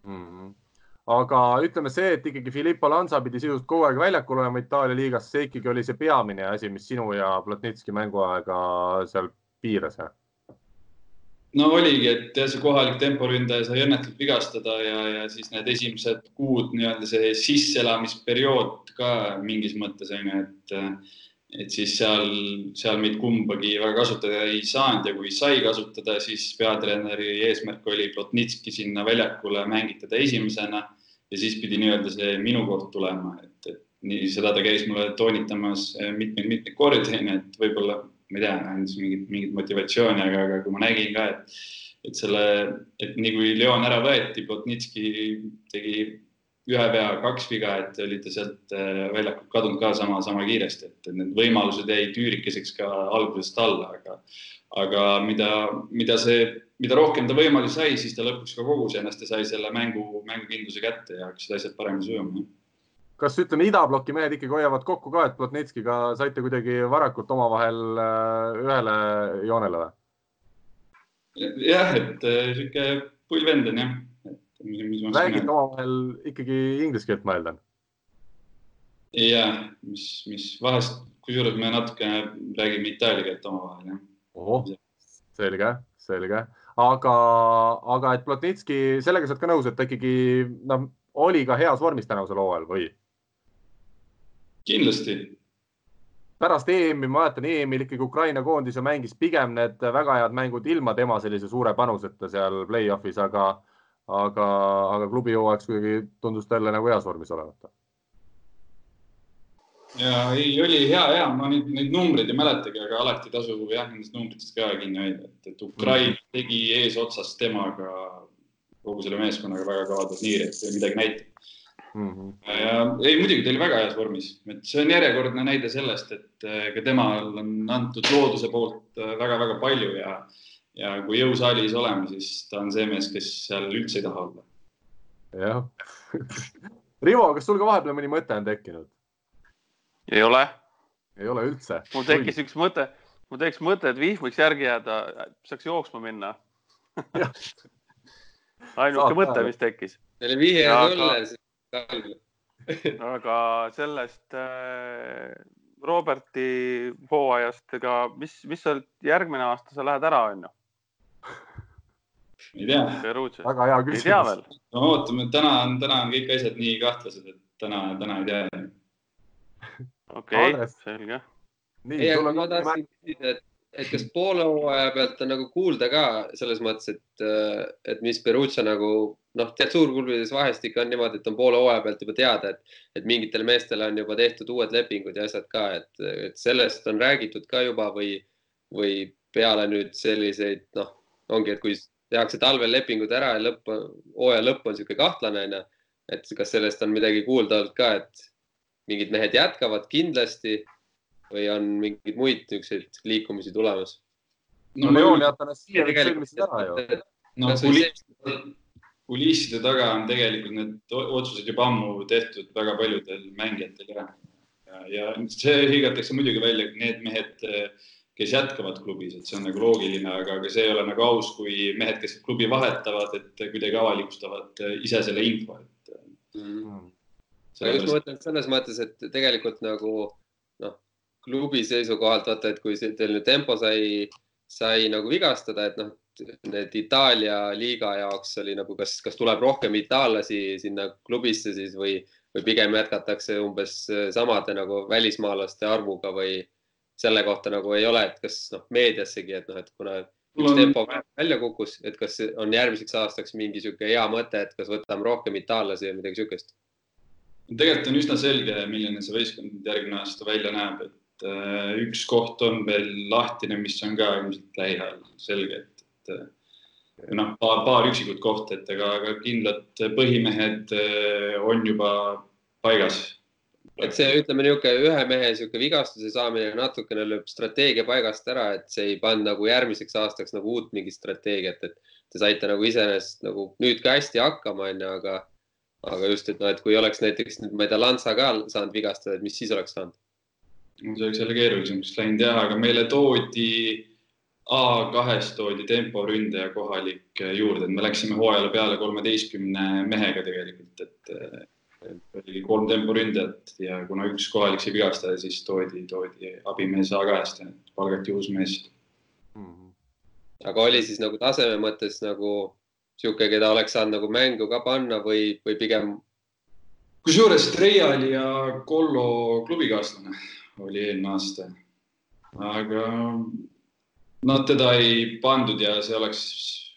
mm. -hmm aga ütleme see, et ikkagi Filippo Lanza pidi sisuliselt kogu aeg väljakul olema Itaalia liigas, see ikkagi oli see peamine asi, mis sinu ja Platnitski mänguaega seal piiras, jah? No oligi, et jah, see kohalik temporündaja sai õnnetult vigastada ja, ja siis need esimesed kuud nii-öelda see sisseelamisperiood ka mingis mõttes on ju, et et siis seal, seal meid kumbagi väga kasutada ei saanud ja kui sai kasutada, siis peatreeneri eesmärk oli Plotnitski sinna väljakule mängitada esimesena ja siis pidi nii-öelda see minu koht tulema, et, et nii seda ta käis mulle toonitamas mitmeid-mitmeid kordi, onju, et võib-olla ma ei tea, andis mingit, mingit motivatsiooni, aga, aga kui ma nägin ka, et, et selle, et nii kui Leon ära võeti, Plotnitski tegi ühe vea, kaks viga, et oli ta sealt äh, väljakult kadunud ka sama, sama kiiresti, et need võimalused jäid üürikeseks ka algusest alla, aga, aga mida, mida see, mida rohkem ta võimalusi sai, siis ta lõpuks ka kogus ennast ja sai selle mängu, mängukindluse kätte ja hakkasid asjad paremini sujuma kas ütleme, idabloki mehed ikkagi hoiavad kokku ka, et Plotnitskiga saite kuidagi varakult omavahel äh, ühele joonele või? jah, et äh, sihuke pull vend on jah. räägite omavahel ikkagi inglise keelt, ma eeldan? jah, mis, mis vahest, kusjuures me natukene räägime itaalia keelt omavahel jah. ohoh, selge, selge, aga, aga et Plotnitski, sellega sa oled ka nõus, et ta ikkagi noh, oli ka heas vormis tänavusel hooajal või? Kindlasti. pärast EM-i, ma mäletan, EM-il ikkagi Ukraina koondis mängis pigem need väga head mängud ilma tema sellise suure panuseta seal play-off'is, aga, aga, aga klubi hooajaks kuidagi tundus ta jälle nagu heas vormis olevat. ja ei, oli hea, hea, ma neid, neid numbreid ei mäletagi, aga alati tasub jah, nendest numbritest ka kinni hoida, et, et Ukraina mm. tegi eesotsas temaga kogu selle meeskonnaga väga kõva turniiri, et midagi näitab mm. -hmm. ei, muidugi ta oli väga heas vormis, et see on järjekordne näide sellest, et äh, ka temal on antud looduse poolt väga-väga äh, palju ja, ja kui jõusaalis oleme, siis ta on see mees, kes seal üldse ei taha olla. jah Rivo, kas sul ka vahepeal mõni mõte on tekkinud? ei ole. ei ole üldse? mul tekkis üks mõte, mul tekkis mõte, et Vihm võiks järgi jääda, saaks jooksma minna ainuke mõte, mis tekkis. see oli vihje sulle, aga sellest äh, Roberti hooajast, ega mis, mis sa järgmine aasta sa lähed ära, onju? ei tea. väga hea küsimus. no ootame, täna on, täna on kõik asjad nii kahtlased, et täna, täna ei tea. okei okay,, selge. ei, aga ma tahtsin küsida, et et kas poole hooaja pealt on nagu kuulda ka selles mõttes, et, äh, et mis Perugia nagu noh, tead suurklubides vahest ikka on niimoodi, et on poole hooaja pealt juba teada, et, et mingitel meestel on juba tehtud uued lepingud ja asjad ka, et, et sellest on räägitud ka juba või, või peale nüüd selliseid noh, ongi, et kui tehakse talvel lepingud ära ja lõpp, hooaja lõpp on niisugune kahtlane onju, et kas sellest on midagi kuulda olnud ka, et mingid mehed jätkavad kindlasti või on mingeid muid niisuguseid liikumisi tulemas? no Leon ja Atanasievic sõlmisid ära ju. no kulisside, taga on tegelikult need otsused juba ammu tehtud väga paljudel mängijatel ja, ja, ja see hõigatakse muidugi välja, need mehed, kes jätkavad klubis, et see on nagu loogiline, aga, aga see ei ole nagu aus, kui mehed, kes klubi vahetavad, et kuidagi avalikustavad ise selle info, et mm.. ma just mõtlen selles mõttes, et tegelikult nagu noh, klubi seisukohalt vaata, et kui teil nüüd tempo sai, sai nagu vigastada, et noh, need Itaalia liiga jaoks oli nagu, kas, kas tuleb rohkem itaallasi sinna klubisse siis või, või pigem jätkatakse umbes samade nagu välismaalaste arvuga või selle kohta nagu ei ole, et kas noh, meediassegi, et noh, et kuna üks tempo välja kukkus, et kas on järgmiseks aastaks mingi sihuke hea mõte, et kas võtame rohkem itaallasi või midagi sihukest? tegelikult on üsna selge, milline see võistkond järgmine aasta välja näeb, et Äh, üks koht on veel lahtine, mis on ka ilmselt lähiajal selge, et, et noh, paar, paar üksikut kohta, et aga, aga kindlad põhimehed äh, on juba paigas. et see, ütleme niisugune ühe mehe niisugune vigastuse saamine natukene lööb strateegia paigast ära, et see ei pannud nagu järgmiseks aastaks nagu uut mingit strateegiat, et te saite nagu iseenesest nagu nüüd ka hästi hakkama, onju, aga, aga just, et noh, et kui oleks näiteks nüüd, ma ei tea, Lansa ka saanud vigastada, et mis siis oleks saanud? See oleks jälle keerulisemaks läinud jah, aga meile toodi A2-st toodi temporündaja kohalik juurde, et me läksime hooajale peale kolmeteistkümne mehega tegelikult, et oli kolm temporündajat ja kuna üks kohalik sai vigastada, siis toodi, toodi abimees A2-st, palgati uus mees mm. -hmm. aga oli siis nagu taseme mõttes nagu sihuke, keda oleks saanud nagu mängu ka panna või, või pigem? kusjuures Treiali ja Kollo klubikaaslane oli eelmine aasta, aga noh, teda ei pandud ja see oleks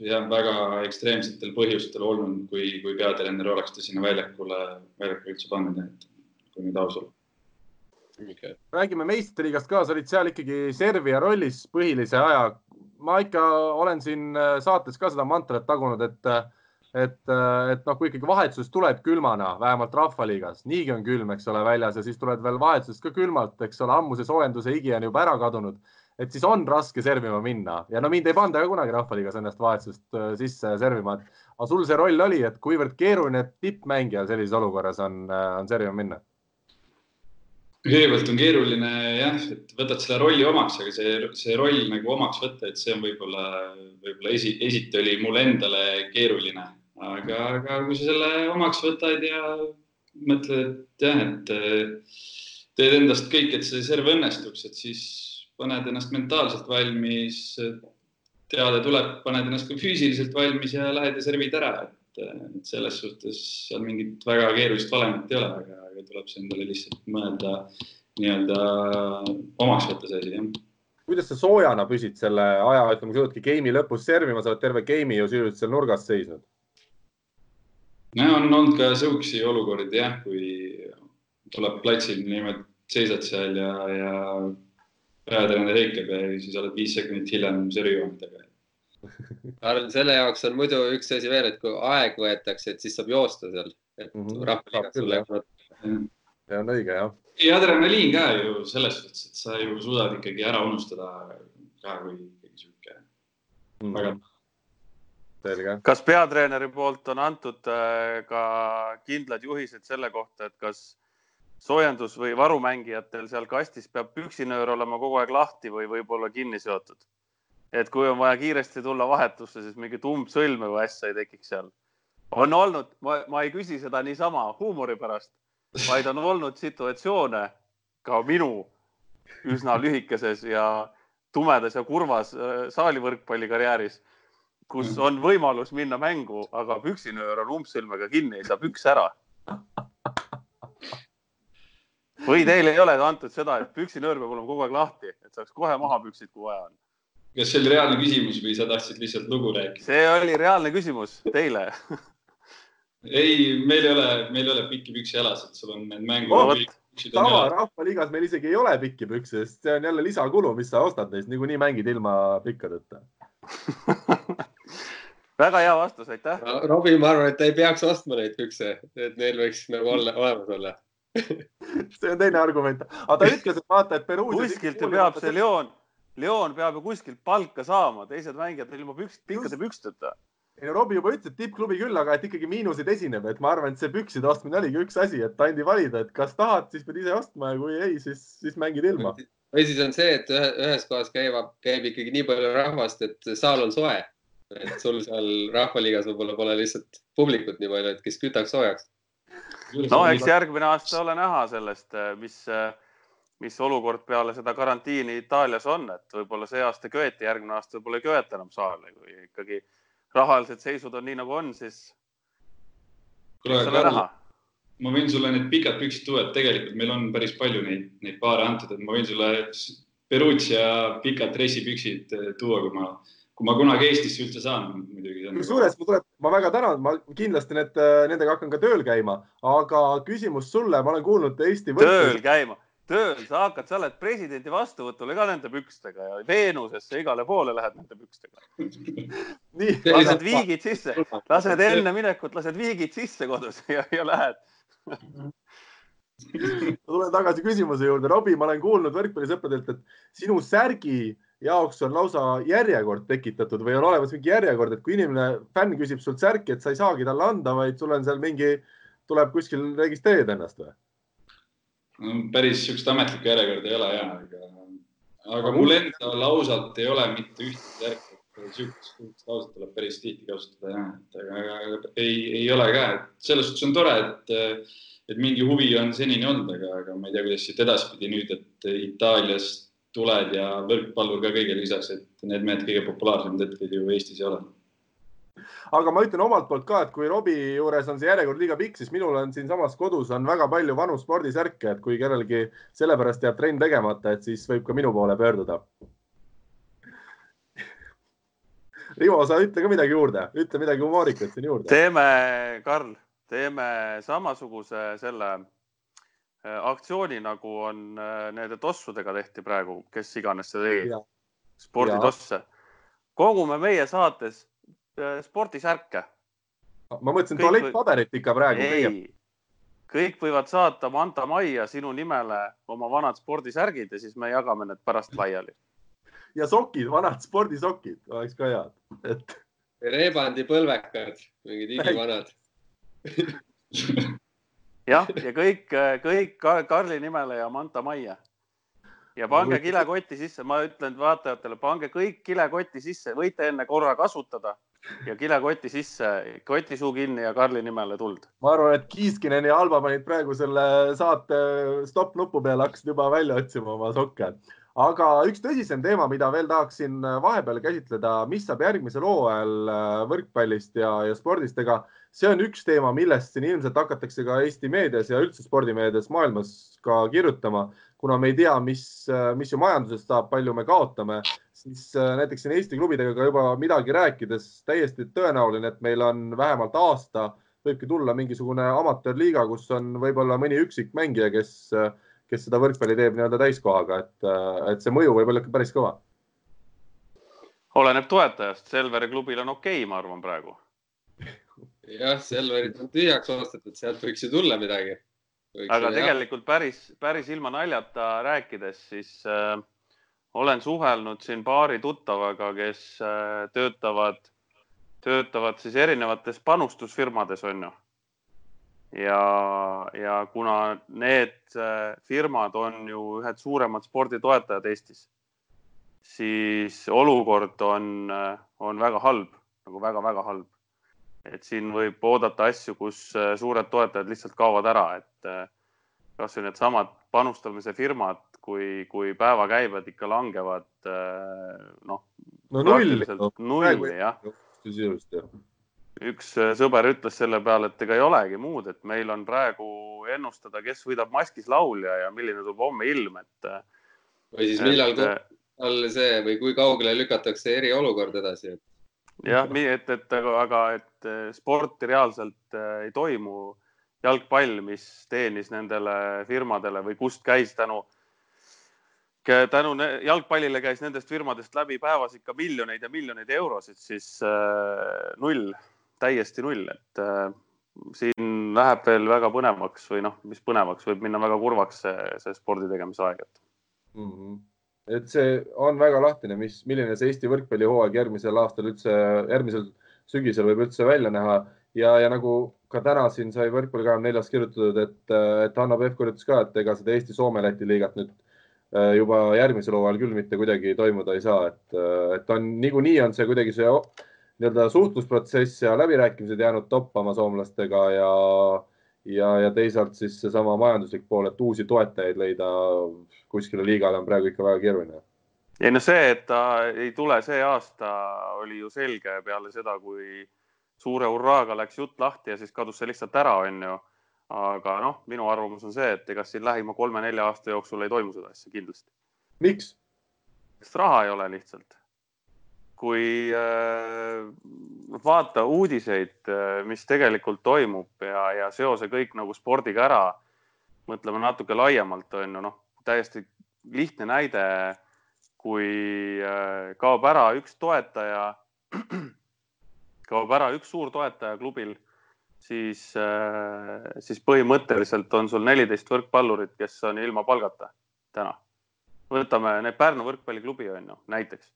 jah, väga ekstreemsetel põhjustel olnud, kui, kui peatreener oleks ta sinna väljakule, väljakule üldse pannud, et kui nüüd aus olla. Okay.. räägime meistriliigast ka, sa olid seal ikkagi servija rollis põhilise aja. ma ikka olen siin äh, saates ka seda mantrat tagunud, et, et, äh, et noh, kui ikkagi vahetusest tuleb külmana, vähemalt rahvaliigas, niigi on külm, eks ole, väljas ja siis tuled veel vahetusest ka külmalt, eks ole, ammu see soojenduse higi on juba ära kadunud et siis on raske servima minna ja no mind ei panda ka kunagi Rahvaliigas ennast vahetusest äh, sisse servima, aga sul see roll oli, et kuivõrd keeruline tippmängijal sellises olukorras on, on servima minna? kõigepealt on keeruline jah, et võtad selle rolli omaks, aga see, see roll nagu omaks võtta, et see on võib-olla, võib-olla esi, esiti oli mulle endale keeruline, aga, aga kui sa selle omaks võtad ja mõtled, et jah, et teed endast kõik, et see serv õnnestuks, et siis paned ennast mentaalselt valmis, teade tuleb, paned ennast ka füüsiliselt valmis ja lähed ja servid ära, et, selles suhtes seal mingit väga keerulist valemit ei ole, aga aga tuleb see endale lihtsalt mõelda nii-öelda omaks võtta see asi, jah. kuidas sa soojana püsid selle aja, ütleme, kui sa oledki game'i lõpus servima, sa oled terve game'i ju sisuliselt seal nurgas seisnud? No on olnud ka sihukeseid olukordi jah, kui tuleb platsil niimoodi, seisad seal ja, ja peatreener heikeb ja siis oled viis sekundit hiljem ma arvan, selle jaoks on muidu üks asi veel, et kui aeg võetakse, et siis saab joosta seal, et mm -hmm. rahvaliigas sulle see on õige, jah. ja adrenaliin ka ju selles suhtes, et sa ju suudad ikkagi ära unustada ka, kui ikkagi sihuke mm. väga selge. Kas peatreeneri poolt on antud äh, ka kindlad juhised selle kohta, et kas soojendus või varumängijatel seal kastis peab püksinöör olema kogu aeg lahti või võib-olla kinni seotud? et kui on vaja kiiresti tulla vahetusse, siis mingit umbsõlme või asja ei tekiks seal. on olnud, ma ei küsi seda niisama huumori pärast, vaid on olnud situatsioone ka minu üsna lühikeses ja tumedas ja kurvas äh, saalivõrkpalli karjääris, kus on võimalus minna mängu, aga püksinöör on umbsõlmega kinni, ei saa püks ära. või teile ei ole antud seda, et püksinöör peab olema kogu aeg lahti, et saaks kohe maha püksid, kui vaja on? kas see oli reaalne küsimus või sa tahtsid lihtsalt lugu rääkida? see oli reaalne küsimus teile ei, meil ei ole, meil ei ole pikki püksi jalas, et sul on need mängu oh,. tava rahvaliigas meil isegi ei ole pikki pükse, sest see on jälle lisakulu, mis sa ostad neist, niikuinii mängid ilma pikkadeta väga hea vastus, aitäh. Robbie, ma arvan, et ei peaks ostma neid pükse, et neil võiks nagu olla, olemas olla see on teine argument, aga ta ütles, et vaata, et Peruus. kuskilt ju peab see Leon, Leon peab ju kuskilt palka saama, teised mängijad ilma püks, pikkade püksteta ei no Robbie juba ütles, et tippklubi küll, aga et ikkagi miinuseid esineb, et ma arvan, et see pükside ostmine oligi üks asi, et andi valida, et kas tahad, siis pead ise ostma ja kui ei, siis, siis mängid ilma. Või siis on see, et ühe, ühes kohas käib, käib ikkagi nii palju rahvast, et saal on soe. et sul seal Rahvaliigas võib-olla pole lihtsalt publikut nii palju, et kes kütaks soojaks. no eks järgmine aasta ole näha sellest, mis, mis olukord peale seda karantiini Itaalias on, et võib-olla see aasta köeti, järgmine aasta võib-olla ei köeta enam saale, kui ikkagi rahalised seisud on nii nagu on, siis. kuule, Karl, ma võin sulle need pikad püksid tuua, et tegelikult meil on päris palju neid, neid paare antud, et ma võin sulle Perugia pikad dressipüksid eh, tuua, kui ma, kui ma kunagi Eestisse üldse saan muidugi. kusjuures ma tuleb, ma väga tänan, ma kindlasti need, nendega hakkan ka tööl käima, aga küsimus sulle, ma olen kuulnud Eesti. tööl käima tööl sa hakkad, sa oled presidendi vastuvõtule ka nende pükstega ja Veenusesse igale poole lähed nende pükstega. nii, lased viigid sisse, lased enne minekut, lased viigid sisse kodus ja, ja lähed tulen tagasi küsimuse juurde. Robbie, ma olen kuulnud võrkpallisõpradelt, et sinu särgi jaoks on lausa järjekord tekitatud või on olemas mingi järjekord, et kui inimene, fänn küsib sult särki, et sa ei saagi talle anda, vaid sul on seal mingi, tuleb kuskil registreerida ennast või? päris niisugust ametlikku järjekorda ei ole ja, aga, aga mul endal ausalt ei ole mitte ühtegi järge. niisugust lauset tuleb päris tihti kasutada ja, et aga, aga ei, ei ole ka, et selles suhtes on tore, et, et mingi huvi on senini olnud, aga, aga ma ei tea, kuidas siit edaspidi nüüd, et Itaaliast tuled ja võrkpallur ka kõigele lisaks, et need mehed kõige populaarsemad hetkel ju Eestis ei ole. aga ma ütlen omalt poolt ka, et kui Robbie juures on see järjekord liiga pikk, siis minul on siinsamas kodus on väga palju vanu spordisärke, et kui kellelgi sellepärast jääb trenn tegemata, et siis võib ka minu poole pöörduda. Rivo, sa ütle ka midagi juurde, ütle midagi humoorikat siin juurde. teeme, Karl, teeme samasuguse selle äh, aktsiooni, nagu on äh, nende tossudega tehti praegu, kes iganes seda tegi, sporditosse. kogume meie saates äh, spordisärke. ma mõtlesin tualettpaberit ikka praegu. ei, kõik võivad saata Manta Majja sinu nimele oma vanad spordisärgid ja siis me jagame need pärast laiali ja sokid, vanad spordisokid oleks ka head, et. Rebandi põlvekad, mingid igivanad jah, ja kõik, kõik Karli nimele ja Manta Majja. ja pange kilekotti sisse, ma ütlen vaatajatele, pange kõik kilekotti sisse, võite enne korra kasutada ja kilekotti sisse, kotisuu kinni ja Karli nimele tuld. ma arvan, et Kiiskinen ja Alba panid praegu selle saate stopp nupu peale, hakkasid juba välja otsima oma sokke aga üks tõsisem teema, mida veel tahaksin äh, vahepeal käsitleda, mis saab järgmisel hooajal äh, võrkpallist ja, ja spordist, ega see on üks teema, millest siin ilmselt hakatakse ka Eesti meedias ja üldse spordimeedias maailmas ka kirjutama, kuna me ei tea, mis, äh, mis ju majandusest saab, palju me kaotame, siis näiteks siin Eesti klubidega ka juba midagi rääkides täiesti tõenäoline, et meil on vähemalt aasta, võibki tulla mingisugune amatöörliiga, kus on võib-olla mõni üksik mängija, kes kes seda võrkpalli teeb nii-öelda täiskohaga, et, et see mõju võib olla ikka päris kõva. oleneb toetajast, Selveri klubil on okei okay,, ma arvan praegu. jah, Selverit on tühjaks ostetud, sealt võiks ju tulla midagi. aga tegelikult jah. päris, päris ilma naljata rääkides, siis äh, olen suhelnud siin paari tuttavaga, kes äh, töötavad, töötavad siis erinevates panustusfirmades, on ju ja, ja kuna need äh, firmad on ju ühed suuremad sporditoetajad Eestis, siis olukord on, äh, on väga halb, nagu väga-väga halb. et siin võib oodata asju, kus äh, suured toetajad lihtsalt kaovad ära, et kasvõi needsamad panustamise firmad, kui, kui päevakäibed ikka langevad noh no, nulli, nulli jah. sisuliselt jah üks äh, sõber ütles selle peale, et ega ei olegi muud, et meil on praegu ennustada, kes võidab maskis laulja ja milline tuleb homme ilm, et. Äh, või siis millal all see või kui kaugele lükatakse eriolukord edasi? jah, et, et aga, et äh, sporti reaalselt ei toimu. jalgpall, mis teenis nendele firmadele või kust käis tänu, tänu jalgpallile käis nendest firmadest läbi päevas ikka miljoneid ja miljoneid eurosid, siis äh, null täiesti null, et äh, siin läheb veel väga põnevaks või noh, mis põnevaks, võib minna väga kurvaks see, see spordi tegemise aeg, et mm. -hmm. et see on väga lahtine, mis, milline see Eesti võrkpallihooaeg järgmisel aastal üldse, järgmisel sügisel võib üldse välja näha ja, ja nagu ka täna siin sai Võrkpalli kahekümne neljas kirjutatud, et, et Hanno Pevkur ütles ka, et ega seda Eesti-Soome-Läti liigat nüüd äh, juba järgmisel hooajal küll mitte kuidagi toimuda ei saa, et, et on niikuinii on see kuidagi see nii-öelda suhtlusprotsess ja läbirääkimised jäänud toppama soomlastega ja, ja, ja teisalt siis seesama majanduslik pool, et uusi toetajaid leida kuskile liigale on praegu ikka väga keeruline. ei no see, et ta ei tule see aasta, oli ju selge peale seda, kui suure hurraaga läks jutt lahti ja siis kadus see lihtsalt ära, onju. aga noh, minu arvamus on see, et ega siin lähima kolme-nelja aasta jooksul ei toimu seda asja kindlasti. miks? sest raha ei ole lihtsalt kui äh, vaata uudiseid, äh, mis tegelikult toimub ja, ja seo see kõik nagu spordiga ära, mõtleme natuke laiemalt, on ju, noh, täiesti lihtne näide, kui äh, kaob ära üks toetaja, kaob ära üks suur toetaja klubil, siis, siis põhimõtteliselt on sul neliteist võrkpallurit, kes on ilma palgata täna. võtame need Pärnu võrkpalliklubi on ju, näiteks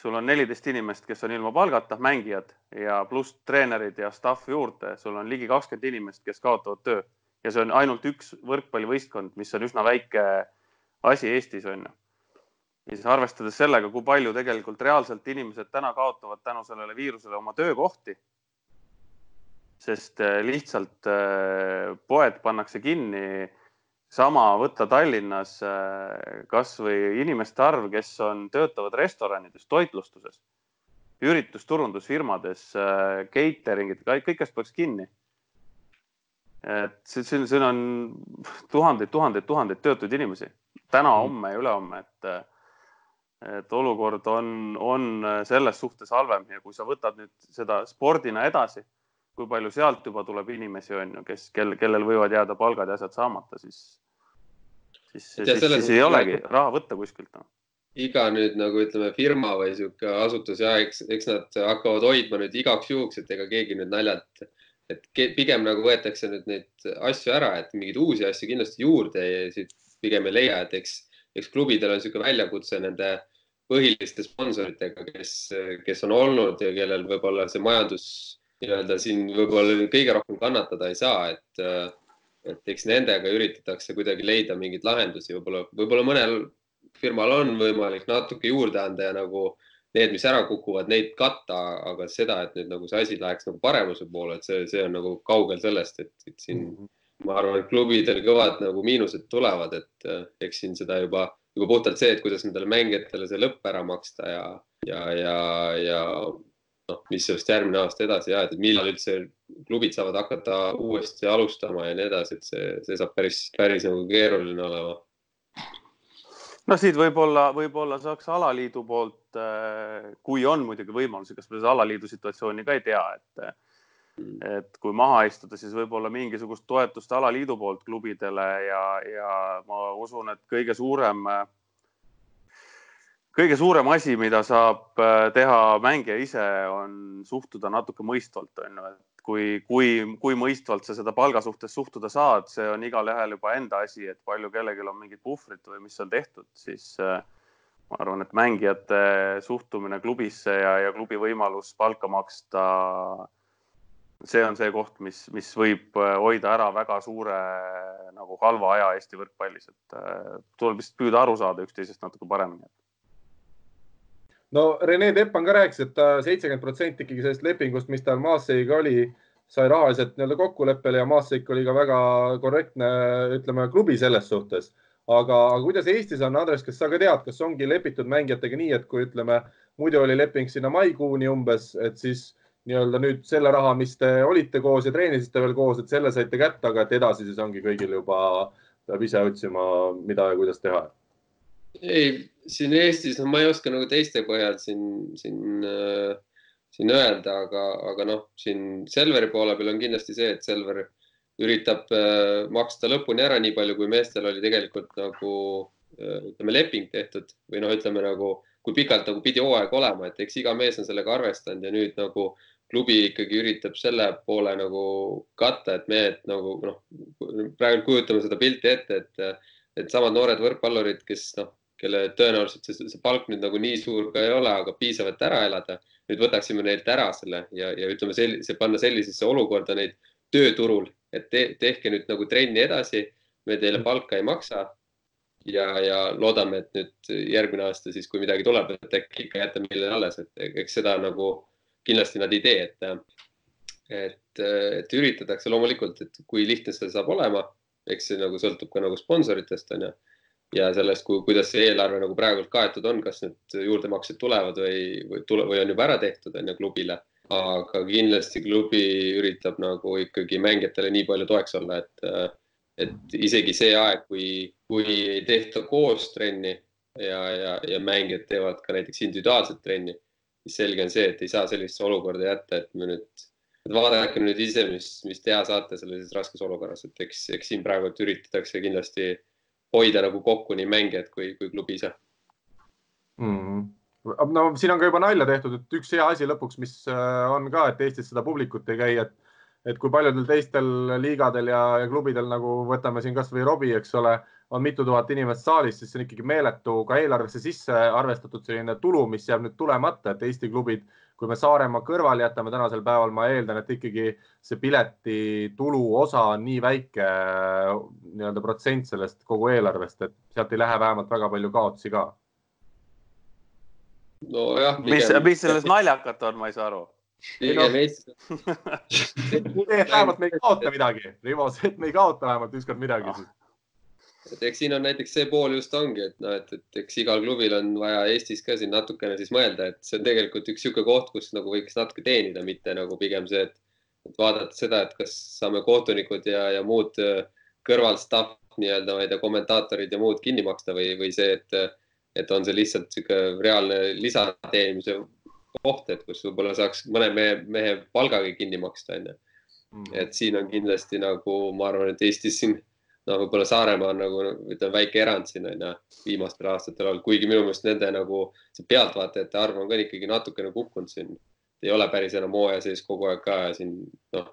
sul on neliteist inimest, kes on ilma palgata, mängijad ja pluss treenerid ja staff juurde, sul on ligi kakskümmend inimest, kes kaotavad töö ja see on ainult üks võrkpallivõistkond, mis on üsna väike asi Eestis on ju. ja siis arvestades sellega, kui palju tegelikult reaalselt inimesed täna kaotavad tänu sellele viirusele oma töökohti. sest lihtsalt äh, poed pannakse kinni sama võtta Tallinnas kasvõi inimeste arv, kes on, töötavad restoranides, toitlustuses, üritusturundusfirmades, catering'id, kõik, kes peaks kinni et siin, siin on tuhandeid, tuhandeid, tuhandeid töötuid inimesi täna, mm. homme ja ülehomme, et, et olukord on, on selles suhtes halvem ja kui sa võtad nüüd seda spordina edasi, kui palju sealt juba tuleb inimesi, on ju, kes, kel, kellel võivad jääda palgad ja asjad saamata, siis, siis, siis, siis ei olegi raha võtta kuskilt no iga nüüd nagu ütleme, firma või sihuke asutus ja eks, eks nad hakkavad hoidma nüüd igaks juhuks, et ega keegi nüüd naljalt et pigem nagu võetakse nüüd neid asju ära, et mingeid uusi asju kindlasti juurde siit pigem ei leia, et eks, eks klubidel on niisugune väljakutse nende põhiliste sponsoritega, kes, kes on olnud ja kellel võib-olla see majandus nii-öelda siin võib-olla kõige rohkem kannatada ei saa, et, et eks nendega üritatakse kuidagi leida mingeid lahendusi, võib-olla, võib-olla mõnel firmal on võimalik natuke juurde anda ja nagu need, mis ära kukuvad, neid katta, aga seda, et nüüd nagu see asi läheks nagu paremuse poole, et see, see on nagu kaugel sellest, et, et siin mm -hmm. ma arvan, et klubidel kõvad nagu miinused tulevad, et eh, eks siin seda juba, juba puhtalt see, et kuidas nendele mängijatele see lõpp ära maksta ja, ja, ja, ja noh, mis sellest järgmine aasta edasi ja et millal üldse klubid saavad hakata uuesti alustama ja nii edasi, et see, see saab päris, päris nagu keeruline olema. No siit võib-olla, võib-olla saaks alaliidu poolt, äh, kui on muidugi võimalusi, kas me seda alaliidu situatsiooni ka ei tea, et et kui maha istuda, siis võib-olla mingisugust toetust alaliidu poolt klubidele ja, ja ma usun, et kõige suurem, kõige suurem asi, mida saab äh, teha mängija ise, on suhtuda natuke mõistvalt, on ju, et kui, kui, kui mõistvalt sa seda palga suhtes suhtuda saad, see on igalühel juba enda asi, et palju kellelgi on mingit puhvrit või mis on tehtud, siis äh, ma arvan, et mängijate suhtumine klubisse ja, ja klubi võimalus palka maksta. see on see koht, mis, mis võib äh, hoida ära väga suure nagu halva aja Eesti võrkpallis, et tuleb lihtsalt püüda aru saada üksteisest natuke paremini no Rene Teppan ka rääkis, et ta seitsekümmend protsenti ikkagi sellest lepingust, mis tal Maasseiga oli, sai rahaliselt nii-öelda kokkuleppele ja Maasseik oli ka väga korrektne, ütleme klubi selles suhtes. aga, aga kuidas Eestis on, Andres, kas sa ka tead, kas ongi lepitud mängijatega nii, et kui ütleme, muidu oli leping sinna maikuuni umbes, et siis nii-öelda nüüd selle raha, mis te olite koos ja treenisite veel koos, et selle saite kätte, aga et edasi siis ongi kõigil juba peab ise otsima, mida ja kuidas teha ei, siin Eestis, no ma ei oska nagu teiste põhjal siin, siin äh,, siin öelda, aga, aga noh, siin Selveri poole peal on kindlasti see, et Selver üritab äh, maksta lõpuni ära nii palju, kui meestel oli tegelikult nagu äh, ütleme, leping tehtud või noh, ütleme nagu, kui pikalt nagu pidi hooaeg olema, et eks iga mees on sellega arvestanud ja nüüd nagu klubi ikkagi üritab selle poole nagu katta, et mehed nagu noh, praegu kujutame seda pilti ette, et, et samad noored võrkpallurid, kes noh, kelle tõenäoliselt see, see palk nüüd nagu nii suur ka ei ole, aga piisav, et ära elada. nüüd võtaksime neilt ära selle ja, ja ütleme, see panna sellisesse olukorda neid tööturul, et te, tehke nüüd nagu trenni edasi, me teile palka ei maksa. ja, ja loodame, et nüüd järgmine aasta siis, kui midagi tuleb, et äkki ikka jätta meile alles, et eks seda nagu kindlasti nad ei tee, et, et, et üritatakse loomulikult, et kui lihtne see saab olema, eks see nagu sõltub ka nagu sponsoritest on ju ja sellest, kuidas see eelarve nagu praegult kaetud on, kas need juurdemaksed tulevad või, või tule või on juba ära tehtud, on ju klubile. aga kindlasti klubi üritab nagu ikkagi mängijatele nii palju toeks olla, et, et isegi see aeg, kui, kui ei tehta koos trenni ja, ja, ja mängijad teevad ka näiteks individuaalset trenni, siis selge on see, et ei saa sellisesse olukorda jätta, et me nüüd, et vaadake nüüd ise, mis, mis teha saate sellises raskes olukorras, et eks, eks siin praegu üritatakse kindlasti hoida nagu kokku nii mängijad kui, kui klubi ise mm. -hmm no siin on ka juba nalja tehtud, et üks hea asi lõpuks, mis äh, on ka, et Eestis seda publikut ei käi, et et kui paljudel teistel liigadel ja, ja klubidel nagu võtame siin kasvõi Robbie, eks ole, on mitu tuhat inimest saalis, siis see on ikkagi meeletu ka eelarvesse sisse arvestatud selline tulu, mis jääb nüüd tulemata, et Eesti klubid kui me Saaremaa kõrvale jätame tänasel päeval, ma eeldan, et ikkagi see piletitulu osa on nii väike nii-öelda protsent sellest kogu eelarvest, et sealt ei lähe vähemalt väga palju kaotusi ka. nojah. mis, mis selles naljakat on, ma ei saa aru no. Vähemalt me ei kaota midagi, Rivo, see, et me ei kaota vähemalt ükskord midagi siis et eks siin on näiteks see pool just ongi, et noh, et, et eks igal klubil on vaja Eestis ka siin natukene siis mõelda, et see on tegelikult üks niisugune koht, kus nagu võiks natuke teenida, mitte nagu pigem see, et, et vaadata seda, et kas saame kohtunikud ja, ja muud äh, kõrval staff nii-öelda, ma ei tea, kommentaatorid ja muud kinni maksta või, või see, et, et on see lihtsalt niisugune reaalne lisateenimise koht, et kus võib-olla saaks mõne mehe, mehe palgagi kinni maksta, onju. Mm. et siin on kindlasti nagu, ma arvan, et Eestis siin noh, võib-olla Saaremaa on nagu ütleme väike erand siin on ju viimastel aastatel olnud, kuigi minu meelest nende nagu see pealtvaatajate arv on ka ikkagi natukene kukkunud siin. ei ole päris enam hooaja sees kogu aeg ka siin noh,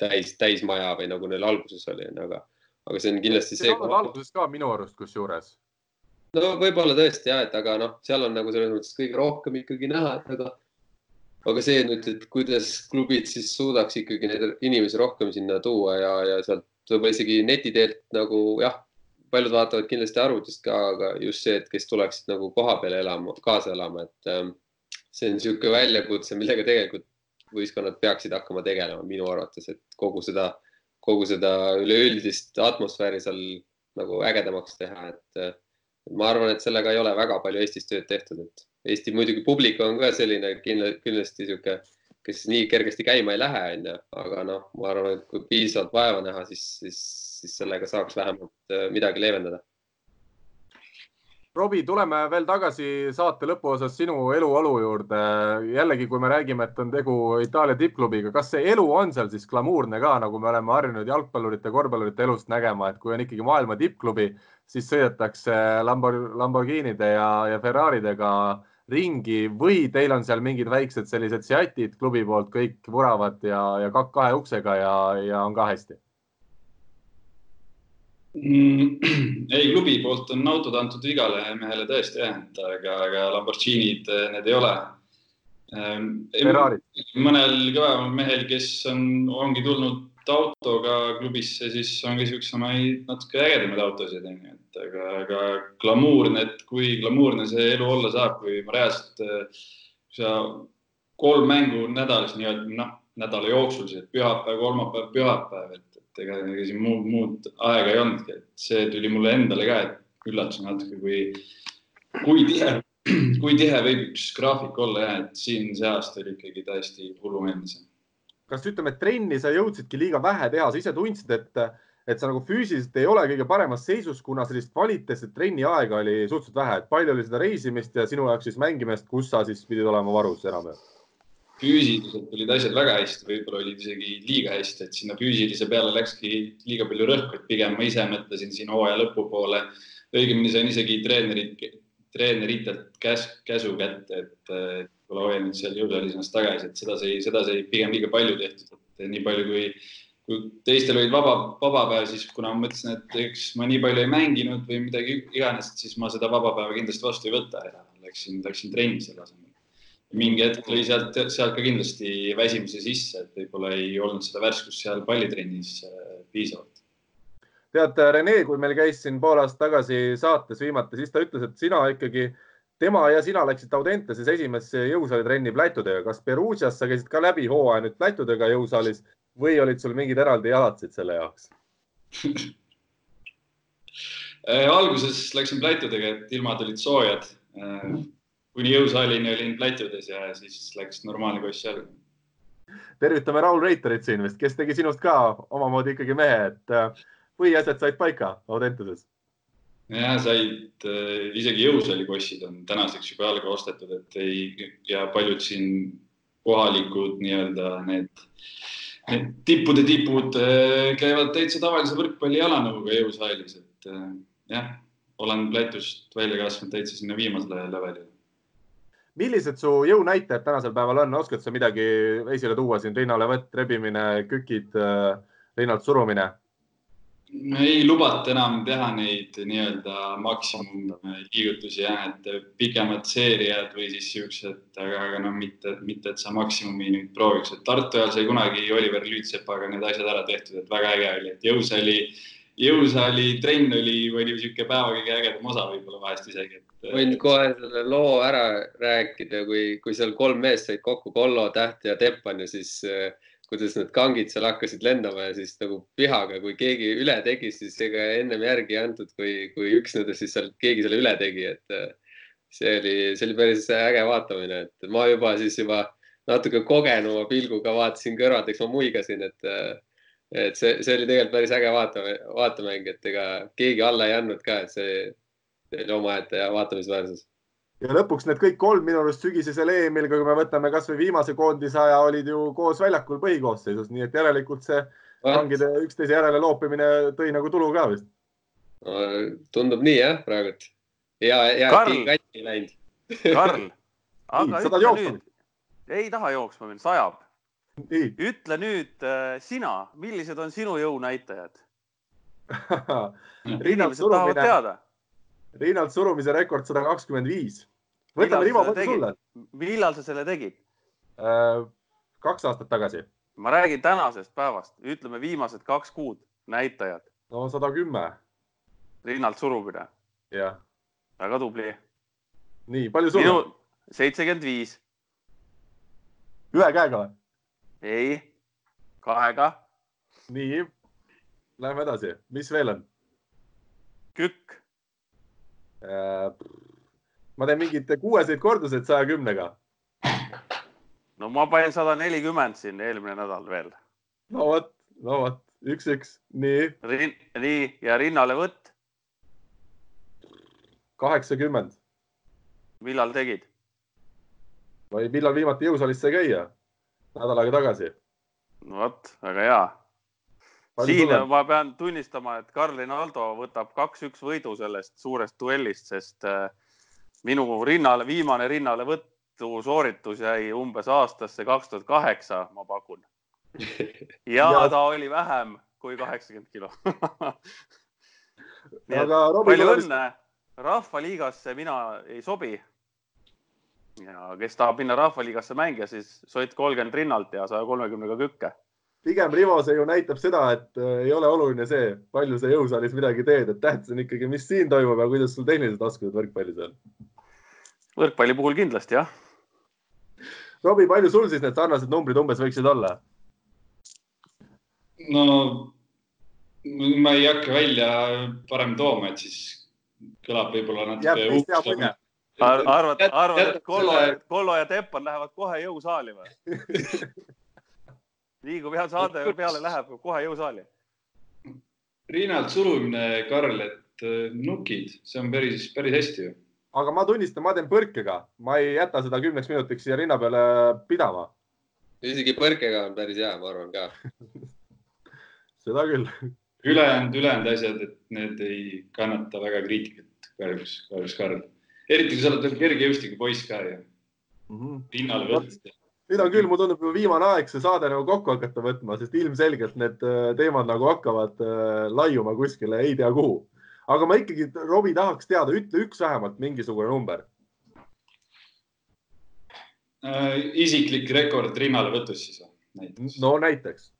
täis, täismaja või nagu neil alguses oli, onju, aga, aga see on kindlasti see. alguses ka minu arust kusjuures. no võib-olla tõesti ja, et aga noh, seal on nagu selles mõttes kõige rohkem ikkagi näha, et aga aga see nüüd, et kuidas klubid siis suudaks ikkagi neid inimesi rohkem sinna tuua ja, ja sealt võib-olla isegi neti teelt nagu jah, paljud vaatavad kindlasti arvutist ka, aga just see, et kes tuleksid nagu kohapeal elama, kaasa elama, et ähm, see on niisugune väljakutse, millega tegelikult võistkonnad peaksid hakkama tegelema minu arvates, et kogu seda, kogu seda üleüldist atmosfääri seal nagu ägedamaks teha, et ma arvan, et sellega ei ole väga palju Eestis tööd tehtud, et Eesti muidugi publik on ka selline kindlasti niisugune kes nii kergesti käima ei lähe, onju, aga noh, ma arvan, et kui piisavalt vaeva näha, siis, siis, siis sellega saaks vähemalt äh, midagi leevendada. Robbie, tuleme veel tagasi saate lõpuosas sinu eluolu juurde. jällegi, kui me räägime, et on tegu Itaalia tippklubiga, kas see elu on seal siis glamuurne ka, nagu me oleme harjunud jalgpallurite, korvpallurite elust nägema, et kui on ikkagi maailma tippklubi, siis sõidetakse Lamborghinide ja, ja Ferraridega äh, ringi või teil on seal mingid väiksed sellised seatid klubi poolt, kõik vuravad ja, ja kahe uksega ja, ja on ka hästi mm,? ei, klubi poolt on autod antud igale mehele tõesti jah, et aga, aga Lamborghinid need ei ole ähm,. mõnel kõvemal mehel, kes on, ongi tulnud autoga klubisse, siis on ka siuksemaid natuke ägedamaid autosid, onju, et aga, aga glamuurne, et kui glamuurne see elu olla saab, kui ma reaalselt, sa kolm mängu nädalas nii-öelda, noh, nädala jooksul, see pühapäev, kolmapäev, pühapäev, et, et ega, siin muud, muud aega ei olnudki, et see tuli mulle endale ka, et üllatus natuke, kui, kui tihe, kui tihe võib üks graafik olla jah, et siin see aasta oli ikkagi täiesti hullumeelne kas ütleme, et trenni sa jõudsidki liiga vähe teha, sa ise tundsid, et, et sa nagu füüsiliselt ei ole kõige paremas seisus, kuna sellist kvaliteetset trenniaega oli suhteliselt vähe, et palju oli seda reisimist ja sinu jaoks siis mängimist, kus sa siis pidid olema varus enam-vähem? füüsiliselt olid asjad väga hästi, võib-olla olid isegi liiga hästi, et sinna füüsilise peale läkski liiga palju rõhku, et pigem ma ise mõtlesin siin hooaja lõpupoole. õigemini sain isegi treenerit, treeneritelt käs, käsu kätte, et võib-olla hoia nüüd seal jõusaalis ennast tagasi, et seda sai, seda sai pigem liiga palju tehtud, et nii palju kui, kui teistel olid vaba, vabapäev, siis kuna ma mõtlesin, et eks ma nii palju ei mänginud või midagi iganes, siis ma seda vabapäeva kindlasti vastu ei võta ja läksin, läksin trenni selle asemel. mingi hetk lõi sealt, sealt ka kindlasti väsimuse sisse, et võib-olla ei olnud seda värskust seal pallitrennis äh, piisavalt tead, Rene, kui meil käis siin pool aastat tagasi saates viimati, siis ta ütles, et sina ikkagi äh, tema ja sina läksite Audenteses esimesse jõusaalitrenni plätudega. kas Perugias sa käisid ka läbi hooaja nüüd plätudega jõusaalis või olid sul mingid eraldi jalatsid selle jaoks äh, alguses läksin plätudega, et ilmad olid soojad. Äh, kuni jõusaalini olin plätudes ja siis läks normaalne koss jalga. tervitame Raul Reiterit siin vist, kes tegi sinust ka omamoodi ikkagi mehe, et äh, põhiasjad said paika Audenteses ja said äh,, isegi jõusaali kossid on tänaseks juba jalga ostetud, et ei ja paljud siin kohalikud nii-öelda need, tippude tipud äh, käivad täitsa tavalise võrkpalli jalanõuga jõusaalis, et äh, jah, olen plätust välja kasvanud täitsa sinna viimasele levelile. millised su jõunäitajad tänasel päeval on, oskad sa midagi esile tuua siin, rinnalevõtt, rebimine, kükid, rinnalt surumine? Ei lubata enam teha neid nii-öelda maksimumliigutusi jah, et pikemad seeriad või siis siuksed, aga, aga noh, mitte, mitte, et sa maksimumi nüüd prooviks, et Tartu ajal sai kunagi Oliver Lüütsepaga need asjad ära tehtud, et väga äge oli, et jõusaali, jõusaali trenn oli, oli niisugune päeva kõige ägedam osa võib-olla vahest isegi. võin kohe selle loo ära rääkida, kui, kui seal kolm meest said kokku, Kollo, Täht ja Teppan ja siis äh, kuidas need kangid seal hakkasid lendama ja siis nagu pihaga, kui keegi üle tegi, siis ega ennem järgi ei antud, kui, kui üks nendest siis seal keegi selle üle tegi, et äh, see oli, see oli päris äge vaatamine, et ma juba siis juba natuke kogenuma pilguga vaatasin kõrvalt, eks ma muigasin, et äh, et see, see oli tegelikult päris äge vaata, vaatemäng, et ega keegi alla ei andnud ka, et see, see oli omaette ja vaatamisväärsus ja lõpuks need kõik kolm minu arust sügisesel EM-il, kui me võtame kasvõi viimase koondise aja, olid ju koos väljakul põhikoosseisus, nii et järelikult see kangide üksteise järele loopimine tõi nagu tulu ka vist. Tundub nii jah, praegult. katki ei läinud. Karl, aga ütle nüüd. ei taha jooksma minna, sajab. ütle nüüd äh, sina, millised on sinu jõunäitajad? Inimesed tahavad teada Riinalt surumise rekord sada kakskümmend viis. võtame Rivo, mõtle sulle. millal sa selle tegid äh,? kaks aastat tagasi. ma räägin tänasest päevast, ütleme viimased kaks kuud, näitajad. no sada kümme. Riinalt surumine. jah. väga tubli. nii, palju sul on? seitsekümmend viis. ühe käega või? ei, kahega. nii, läheme edasi, mis veel on? kükk ma teen mingeid kuueseid korduseid saja kümnega. no ma panin sada nelikümmend siin eelmine nädal veel. no vot, no vot, üks-üks, nii Rin,. nii ja rinnalevõtt. kaheksakümmend. millal tegid? või millal viimati jõusaalis sai käia? nädal aega tagasi. no vot, väga hea siin tuleb? ma pean tunnistama, et Karl Rinaldo võtab kaks-üks võidu sellest suurest duellist, sest äh, minu rinnale, viimane rinnalevõttu sooritus jäi umbes aastasse kaks tuhat kaheksa, ma pakun. ja ta oli vähem kui kaheksakümmend kilo nii et palju õnne, Rahvaliigasse mina ei sobi. ja kes tahab minna Rahvaliigasse mängija, siis sott kolmkümmend rinnalt ja saja kolmekümnega kükke pigem Rivo, see ju näitab seda, et äh, ei ole oluline see, palju sa jõusaalis midagi teed, et tähtis on ikkagi, mis siin toimub ja kuidas sul tehnilised oskused võrkpallis on. võrkpalli puhul kindlasti jah. Robbie, palju sul siis need sarnased numbrid umbes võiksid olla? no ma ei hakka välja parem tooma, et siis kõlab võib-olla natuke uhkustavalt arvad, arvad, et Kollo, Kollo ja Teppan lähevad kohe jõusaali või nii kui peal saade peale läheb, kohe jõusaali. Riinalt surumine, Karl, et äh, nukid, see on päris, päris hästi ju. aga ma tunnistan, ma teen põrkega, ma ei jäta seda kümneks minutiks siia rinna peale pidama. isegi põrkega on päris hea, ma arvan ka seda küll. ülejäänud, ülejäänud asjad, et need ei kannata väga kriitikat, kahjuks, kahjuks Karl. eriti kui sa oled veel kergejõustikupoiss ka ju mm -hmm.. rinnale võtta nüüd on küll, mulle tundub juba viimane aeg see saade nagu kokku hakata võtma, sest ilmselgelt need äh, teemad nagu hakkavad äh, laiuma kuskile ei tea kuhu. aga ma ikkagi, Robbie, tahaks teada, ütle üks vähemalt mingisugune number äh,. isiklik rekord rinnalevõtus siis või? näiteks. no näiteks.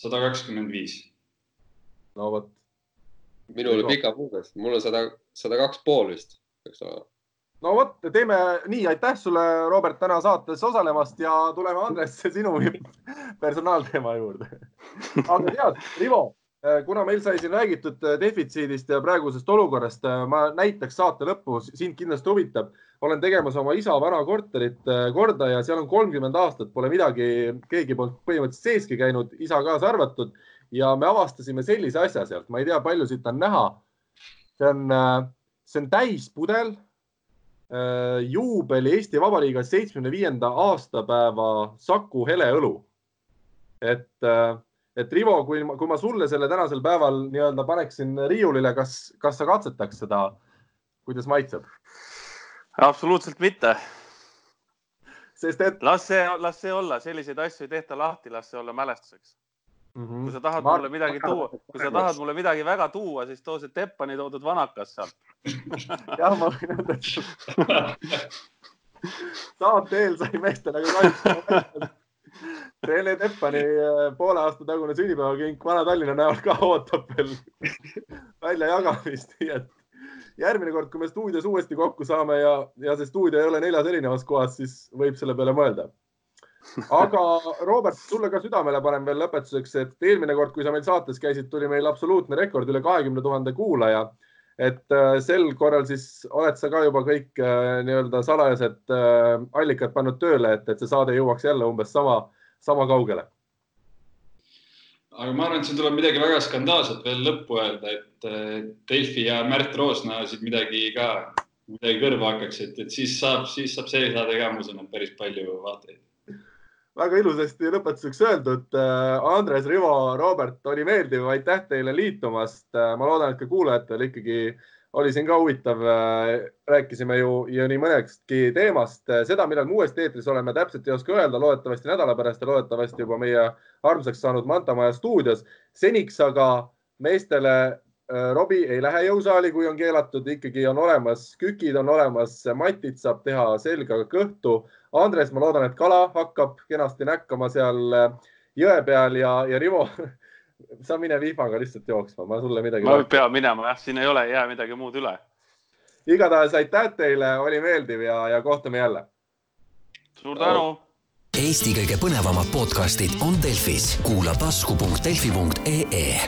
sada kakskümmend viis. no vot. minul pika puugas, mul on sada, sada kaks pool vist, peaks olema no vot, teeme nii, aitäh sulle, Robert, täna saates osalemast ja tuleme, Andres, sinu personaalteema juurde. aga tead, Rivo, kuna meil sai siin räägitud defitsiidist ja praegusest olukorrast, ma näitaks saate lõppu, sind kindlasti huvitab. olen tegemas oma isa vana korterit korda ja seal on kolmkümmend aastat, pole midagi keegi poolt põhimõtteliselt seeski käinud, isa kaasa arvatud. ja me avastasime sellise asja sealt, ma ei tea, palju siit on näha. see on, see on täispudel juubeli Eesti Vabariigi seitsmekümne viienda aastapäeva Saku heleõlu. et, äh, et Rivo, kui ma, kui ma sulle selle tänasel päeval nii-öelda paneksin riiulile, kas, kas sa katsetaks seda, kuidas maitseb? absoluutselt mitte. sest et. las see, las see olla, selliseid asju ei tehta lahti, las see olla mälestuseks mm. -hmm. kui sa tahad ma... mulle midagi tuua, kui sa tahad mulle midagi väga tuua, siis too see Teppani toodud vanakas sealt jah, ma võin öelda, et saate eel sai meestele ka kaitstud. Rene Teppani äh, poole aasta tagune sünnipäevakink Vana-Tallinna näol ka ootab veel väljajagamist, nii et järgmine kord, kui me stuudios uuesti kokku saame ja, ja see stuudio ei ole neljas erinevas kohas, siis võib selle peale mõelda aga Robert, sulle ka südamele panen veel lõpetuseks, et eelmine kord, kui sa meil saates käisid, tuli meil absoluutne rekord üle kahekümne tuhande kuulaja. et äh, sel korral siis oled sa ka juba kõik äh, nii-öelda salajased äh, allikad pannud tööle, et, et see saade jõuaks jälle umbes sama, sama kaugele. aga ma arvan, et siin tuleb midagi väga skandaalset veel lõppu öelda, et Delfi ja Märt Roosna siit midagi ka, midagi kõrva hakkaks, et, et siis saab, siis saab see saade ka, ma usun, et päris palju vaatajaid väga ilusasti lõpetuseks öeldud. Äh, Andres, Rivo, Robert, oli meeldiv, aitäh teile liitumast. Äh, ma loodan, et ka kuulajatel ikkagi oli siin ka huvitav. Äh, rääkisime ju, ju nii mõnekski teemast. seda, millal me uuesti eetris oleme, täpselt ei oska öelda, loodetavasti nädala pärast ja loodetavasti juba meie armsaks saanud Manta Maja stuudios. seniks aga meestele Robbie ei lähe jõusaali, kui on keelatud, ikkagi on olemas kükid, on olemas matid, saab teha selga kõhtu Andres, ma loodan, et kala hakkab kenasti näkkama seal äh, jõe peal ja, ja Rivo, sa mine vihmaga lihtsalt jooksma, ma sulle midagi. ma pean minema jah, siin ei ole, ei jää midagi muud üle. igatahes aitäh teile, oli meeldiv ja, ja kohtume jälle. suur tänu. Eesti kõige põnevamad podcastid on Delfis, kuula tasku.delfi.ee